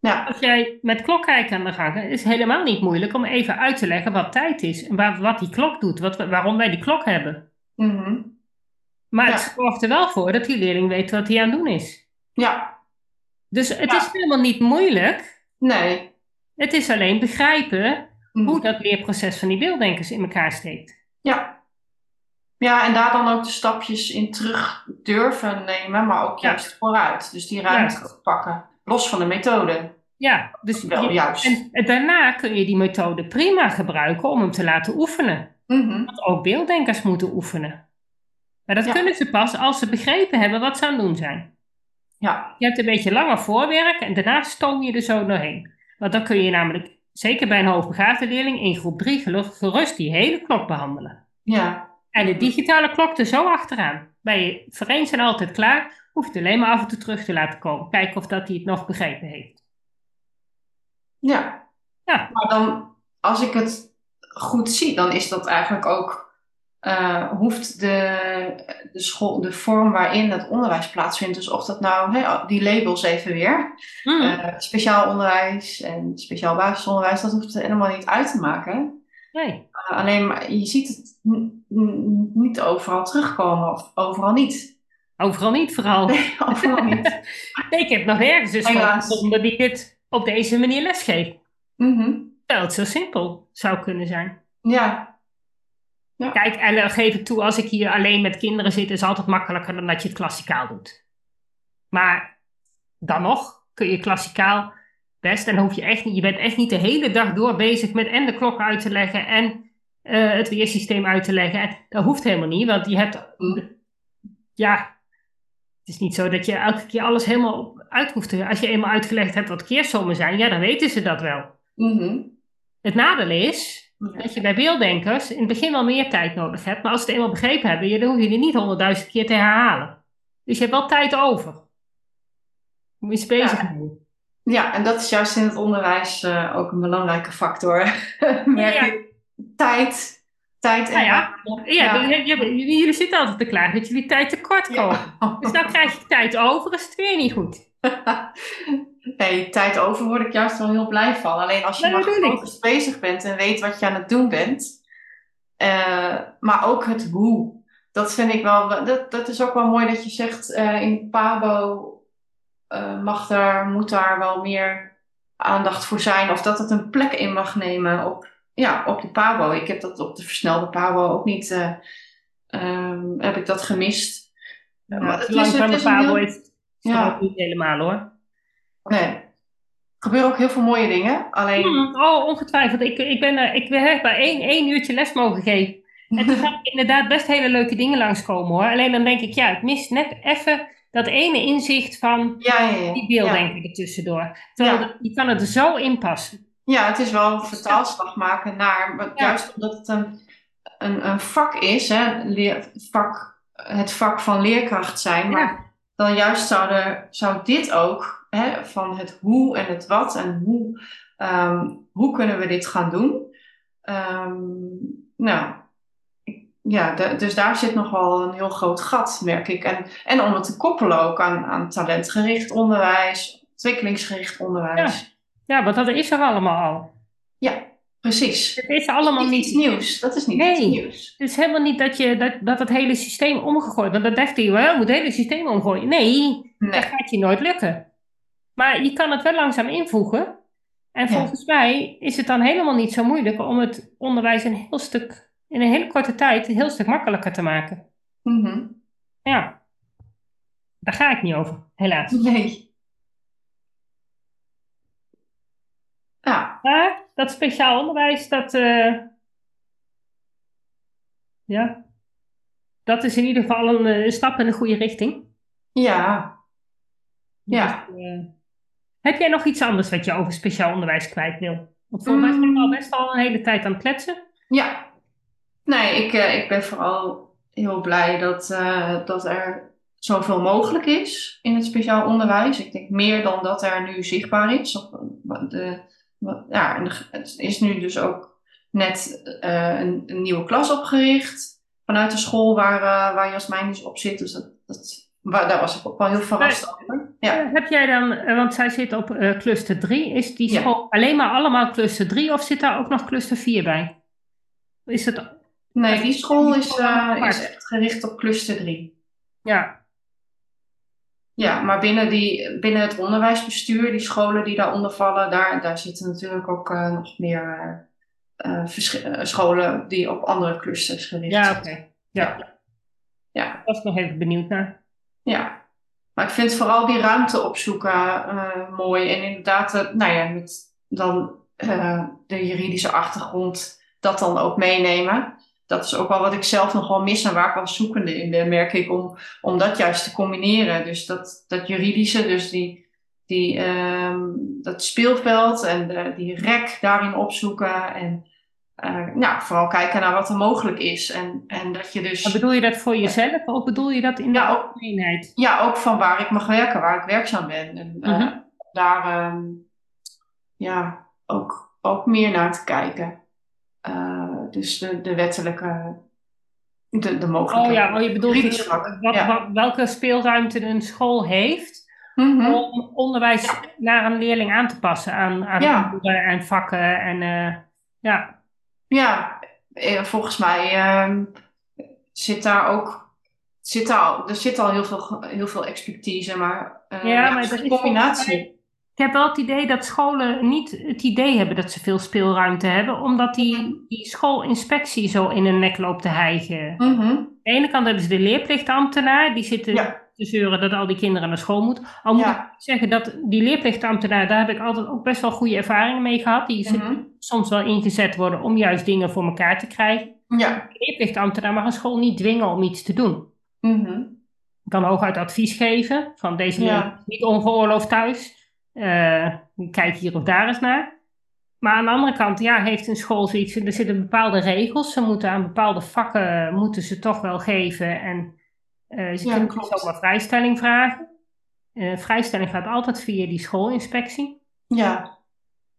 Ja. Als jij met klokkijken aan de gang gaat, is het helemaal niet moeilijk om even uit te leggen wat tijd is en waar, wat die klok doet, wat, waarom wij die klok hebben. Mhm. Maar Ja. het zorgt er wel voor dat die leerling weet wat hij aan het doen is. Ja. Dus het Ja. is helemaal niet moeilijk. Nee. Het is alleen begrijpen hoe dat leerproces van die beelddenkers in elkaar steekt. Ja. Ja, en daar dan ook de stapjes in terug durven nemen, maar ook Ja. juist vooruit. Dus die ruimte pakken. Los van de methode. Ja, dus Wel je- juist. en, en daarna kun je die methode prima gebruiken om hem te laten oefenen. Mhm. Want ook beelddenkers moeten oefenen. Maar dat Ja. kunnen ze pas als ze begrepen hebben wat ze aan het doen zijn. Ja. Je hebt een beetje langer voorwerk en daarna stoom je er zo doorheen. Want dan kun je namelijk, zeker bij een hoogbegaafde leerling, in groep 3 gerust die hele klok behandelen. Ja. En de digitale klok er zo achteraan. Bij je en altijd klaar, hoef je het alleen maar af en toe terug te laten komen. Kijken of dat hij het nog begrepen heeft. Ja. Ja. Maar dan, als ik het goed zie, dan is dat eigenlijk ook, eh, hoeft de, de, school, de vorm waarin het onderwijs plaatsvindt, dus of dat nou, die labels even weer, Hmm. eh, speciaal onderwijs en speciaal basisonderwijs, dat hoeft er helemaal niet uit te maken. nee. Uh, alleen maar je ziet het niet overal terugkomen of overal niet. Overal niet, vooral. overal niet. Nee, ik heb nog school Helaas. gevonden die dit op deze manier lesgeeft. Mhm. Terwijl het zo simpel zou kunnen zijn. Ja, Kijk, en dan geef ik toe, als ik hier alleen met kinderen zit, is het altijd makkelijker dan dat je het klassikaal doet. Maar dan nog kun je klassikaal best, en hoef je echt niet, je bent echt niet de hele dag door bezig met en de klok uit te leggen en eh, het weersysteem uit te leggen. En dat hoeft helemaal niet, want je hebt, Mm. ja, het is niet zo dat je elke keer alles helemaal uit hoeft te. Als je eenmaal uitgelegd hebt wat keersommen zijn, ja, dan weten ze dat wel. Mhm. Het nadeel is Ja. dat je bij beelddenkers in het begin wel meer tijd nodig hebt, maar als ze het eenmaal begrepen hebben, je- dan hoef je het niet honderdduizend keer te herhalen. Dus je hebt wel tijd over. Om iets bezig te doen. Ja, en dat is juist in het onderwijs eh, ook een belangrijke factor. Ja. Tijd, tijd en Nou ja. Ja, je- jullie zitten altijd te klagen dat jullie tijd tekort komen. Dus dan krijg je tijd over, is het weer niet goed. Nee, tijd over word ik juist wel heel blij van. Alleen als je maar gefocust bezig bent en weet wat je aan het doen bent. Eh, maar ook het hoe. Dat vind ik wel, dat, dat is ook wel mooi dat je zegt eh, in Pabo eh, mag daar, moet daar wel meer aandacht voor zijn. Of dat het een plek in mag nemen op, ja, op de Pabo. Ik heb dat op de versnelde Pabo ook niet, eh, ehm, heb ik dat gemist. Ja, maar het het lang is- van het de is een Pabo heel- is Ja. ook niet helemaal hoor. Nee. Er gebeuren ook heel veel mooie dingen. Alleen, Hmm, oh, ongetwijfeld. Ik, ik, ben, er- ik heb maar één, één uurtje les mogen geven. En toen ik inderdaad best hele leuke dingen langskomen hoor. Alleen dan denk ik, ja, het mist net even dat ene inzicht van ja, ja, ja. die ja. beelddenker er tussendoor. Terwijl je kan het er zo in passen. Ja, het is wel een vertaalslag maken naar, maar Ja. juist omdat het een, een, een vak is, hè, leer, vak, het vak van leerkracht zijn, maar Ja. dan juist zou, er, zou dit ook, hè, van het hoe en het wat en hoe, ehm, hoe kunnen we dit gaan doen. Ehm, nou, ja, de- dus daar zit nog wel een heel groot gat, merk ik. En, en om het te koppelen ook aan, aan talentgericht onderwijs, ontwikkelingsgericht onderwijs. Ja, want dat is er allemaal al. Ja, precies. Het is allemaal niet nieuws. Dat is niet Nee. iets nieuws. Het is helemaal niet dat, je, dat, dat het hele systeem omgegooid Want dat dacht hij, wel, moet het hele systeem omgooien. Nee, dat gaat je nooit lukken. Maar je kan het wel langzaam invoegen. En Ja. volgens mij is het dan helemaal niet zo moeilijk om het onderwijs een heel stuk, in een hele korte tijd een heel stuk makkelijker te maken. Mhm. Ja, daar ga ik niet over, helaas. Nee. Ja, Maar dat speciaal onderwijs, dat, eh, ja, dat is in ieder geval een, eh, stap in de goede richting. ja. Ja. Dus, eh, heb jij nog iets anders wat je over speciaal onderwijs kwijt wil? Want volgens mij zijn we al best al een hele tijd aan het kletsen. Ja. Nee, ik, ik ben vooral heel blij dat, dat er zoveel mogelijk is in het speciaal onderwijs. Ik denk meer dan dat er nu zichtbaar is. De, ja, het is nu dus ook net eh, een, een nieuwe klas opgericht. vanuit de school waar, uh, waar Jasmijn dus op zit. Dus dat, dat, waar, daar was ik ook wel heel verrast over. Ja. Uh, heb jij dan, want zij zit op cluster 3, is die school alleen maar allemaal cluster 3 of zit daar ook nog cluster 4 bij? Is het... Nee, die school is, is echt gericht op cluster 3. Ja. Ja, maar binnen, die, binnen het onderwijsbestuur, die scholen die daaronder vallen, daar, daar zitten natuurlijk ook nog meer uh, scholen die op andere clusters gericht zijn. Ja, oké. Ja. ja. was nog even benieuwd naar. Ja. Maar ik vind vooral die ruimte opzoeken uh, mooi. En inderdaad, nou ja, met dan de juridische achtergrond dat dan ook meenemen. Dat is ook wel wat ik zelf nog wel mis en waar ik wel zoekende in ben, merk ik, om, om dat juist te combineren. Dus dat, dat juridische, dus die, die, um, dat speelveld en de, die rek daarin opzoeken. En uh, nou, vooral kijken naar wat er mogelijk is. En, en dat je dus... Maar bedoel je dat voor jezelf of bedoel je dat in de ja, algemeenheid? Ja, ook van waar ik mag werken, waar ik werkzaam ben. En uh, mm-hmm. daar um, ja, ook, ook meer naar te kijken. Dus de, de wettelijke, de, de mogelijke... Oh ja, oh, je bedoelt wat, ja. wat, welke speelruimte een school heeft... Mm-hmm. om onderwijs naar een leerling aan te passen aan, aan ja. en vakken en ja... Ja, volgens mij uh, zit daar ook. Zit daar, er zit al heel veel, heel veel expertise, maar, uh, ja, maar dat is een combinatie. Ik heb wel het idee dat scholen niet het idee hebben dat ze veel speelruimte hebben, omdat die, die schoolinspectie zo in hun nek loopt te hijgen. Mm-hmm. Aan de ene kant hebben ze de leerplichtambtenaar, die zitten ja. te zeuren dat al die kinderen naar school moeten. Al moet Ja. ik zeggen dat die leerplichtambtenaar, daar heb ik altijd ook best wel goede ervaringen mee gehad. Die Mhm. soms wel ingezet worden om juist dingen voor elkaar te krijgen. Ja. De leerplichtambtenaar mag een school niet dwingen om iets te doen. Mhm. kan hooguit advies geven van deze Ja. is niet ongeoorloofd thuis. Eh, kijk hier of daar eens naar. Maar aan de andere kant, ja, heeft een school zoiets, er zitten bepaalde regels. Ze moeten aan bepaalde vakken, moeten ze toch wel geven. En eh, ze Ja, kunnen niet klopt. zomaar vrijstelling vragen. Eh, vrijstelling gaat altijd via die schoolinspectie. Ja.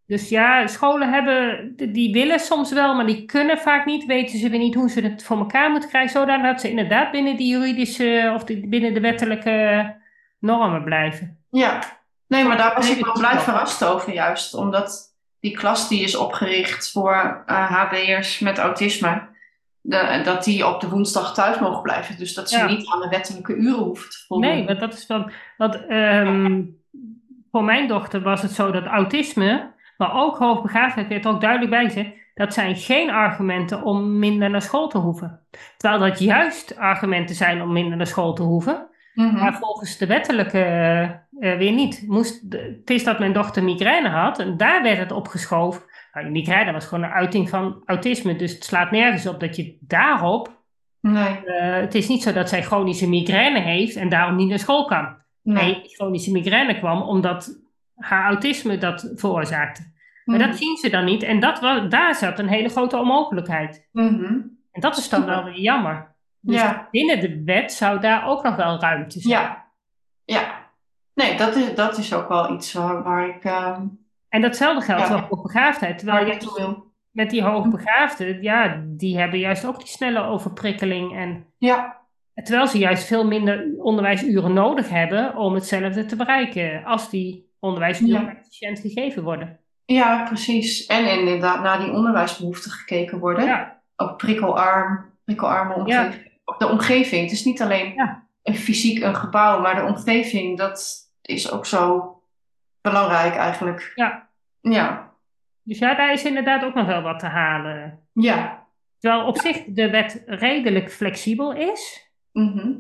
Dus ja, scholen hebben, die willen soms wel, maar die kunnen vaak niet. Weten ze weer niet hoe ze het voor elkaar moeten krijgen. Zodat dat ze inderdaad binnen die juridische of binnen de wettelijke normen blijven. Ja. Nee, maar daar was Nee, ik wel blij verrast over juist. Omdat die klas die is opgericht voor eh HB'ers met autisme. de- dat die op de woensdag thuis mogen blijven. Dus dat ze Ja. niet aan de wettelijke uren hoeven te voldoen. Nee, want dat is wel. Want ehm, voor mijn dochter was het zo dat autisme, maar ook hoogbegaafdheid, werd er ook duidelijk bij gezegd. Dat zijn geen argumenten om minder naar school te hoeven. Terwijl dat juist argumenten zijn om minder naar school te hoeven. Mhm. Maar volgens de wettelijke eh, weer niet. Moest, de- het is dat mijn dochter migraine had en daar werd het opgeschoven. Nou, die migraine was gewoon een uiting van autisme. Dus het slaat nergens op dat je daarop. Nee. eh, het is niet zo dat zij chronische migraine heeft en daarom niet naar school kan. Nee. Nee, chronische migraine kwam omdat haar autisme dat veroorzaakte. Maar Mhm. dat zien ze dan niet. En dat was, daar zat een hele grote onmogelijkheid. Mhm. En dat is dan wel weer jammer. Dus Ja. binnen de wet zou daar ook nog wel ruimte zijn. Ja. Ja. Nee, dat is, dat is ook wel iets waar, waar ik ehm En datzelfde geldt Ja. voor hoogbegaafdheid. Terwijl je wil. met die hoogbegaafden, ja, die hebben juist ook die snelle overprikkeling. En Ja. terwijl ze juist veel minder onderwijsuren nodig hebben om hetzelfde te bereiken. Als die onderwijsuren Ja. efficiënt gegeven worden. ja, precies. En inderdaad naar die onderwijsbehoeften gekeken worden. Ja, Ook prikkelarm, prikkelarme omgeving. De omgeving. Het is niet alleen een fysiek een gebouw, maar de omgeving, dat is ook zo belangrijk eigenlijk. Ja. Ja. dus ja, daar is inderdaad ook nog wel wat te halen. Ja. Terwijl op zich de wet redelijk flexibel is, Mhm.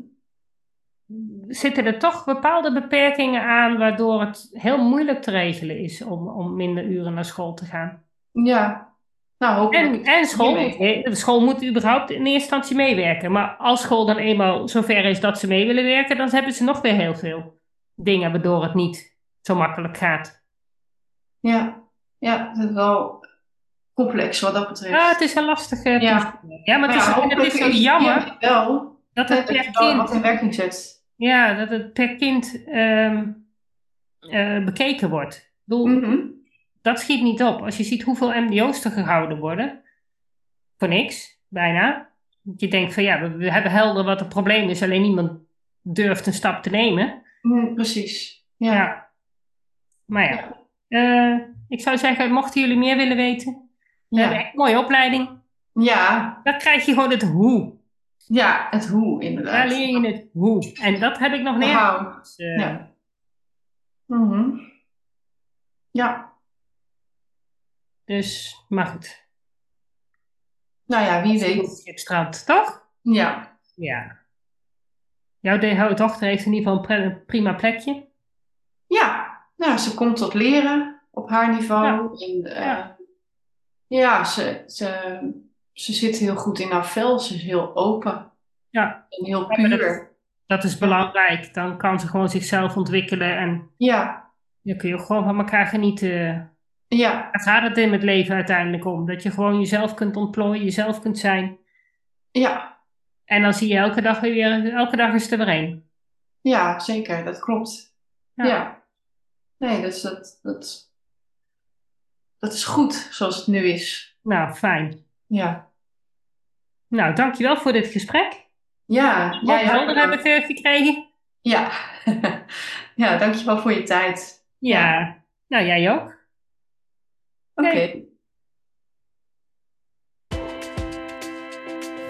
zitten er toch bepaalde beperkingen aan waardoor het heel moeilijk te regelen is om, om minder uren naar school te gaan. Ja. Nou, hopelijk. En, en school, de school moet überhaupt in eerste instantie meewerken. Maar als school dan eenmaal zover is dat ze mee willen werken, dan hebben ze nog weer heel veel dingen waardoor het niet zo makkelijk gaat. Ja. Ja, het is wel complex wat dat betreft. Ja, het is een lastige Ja. Ja, maar het is, het is jammer wel dat het per wat in kind, werking zet. ja, dat het per kind ehm, eh, bekeken wordt. Ik bedoel, Mhm. dat schiet niet op. Als je ziet hoeveel MDO's er gehouden worden, voor niks, bijna. Je denkt van ja, we hebben helder wat het probleem is, alleen niemand durft een stap te nemen. Mm, precies. Ja. Ja. Maar ja, eh, ik zou zeggen, mochten jullie meer willen weten, we hebben Ja. echt een mooie opleiding. ja, Dan krijg je gewoon het hoe. ja, het hoe Daar inderdaad. leer je het hoe. En dat heb ik nog nergens. Wauw. eh, Ja. Mhm. Ja, Dus, maar goed. nou ja, wie weet. Op strand, toch? Ja, Ja. Jouw dochter heeft in ieder geval een prima plekje. ja. Nou, ze komt tot leren op haar niveau. En, eh, Ja. ja, ze, ze, ze zit heel goed in haar vel. Ze is heel open Ja, en heel Ja, dat- puur. dat is belangrijk. Dan kan ze gewoon zichzelf ontwikkelen en Ja, dan kun je gewoon van elkaar genieten. ja, Daar gaat het in het leven uiteindelijk om. Dat je gewoon jezelf kunt ontplooien, jezelf kunt zijn. ja, En dan zie je elke dag weer, elke dag is er weer één. ja, zeker. Dat klopt. Ja. Ja. Nee, dus dat, dat, dat is goed zoals het nu is. Nou, fijn. Ja, Nou, dankjewel voor dit gesprek. ja, Wat jij ook helder heb ik gekregen. Ja, ja, dankjewel voor je tijd. Ja. Nou, jij ook. Oké. Oké.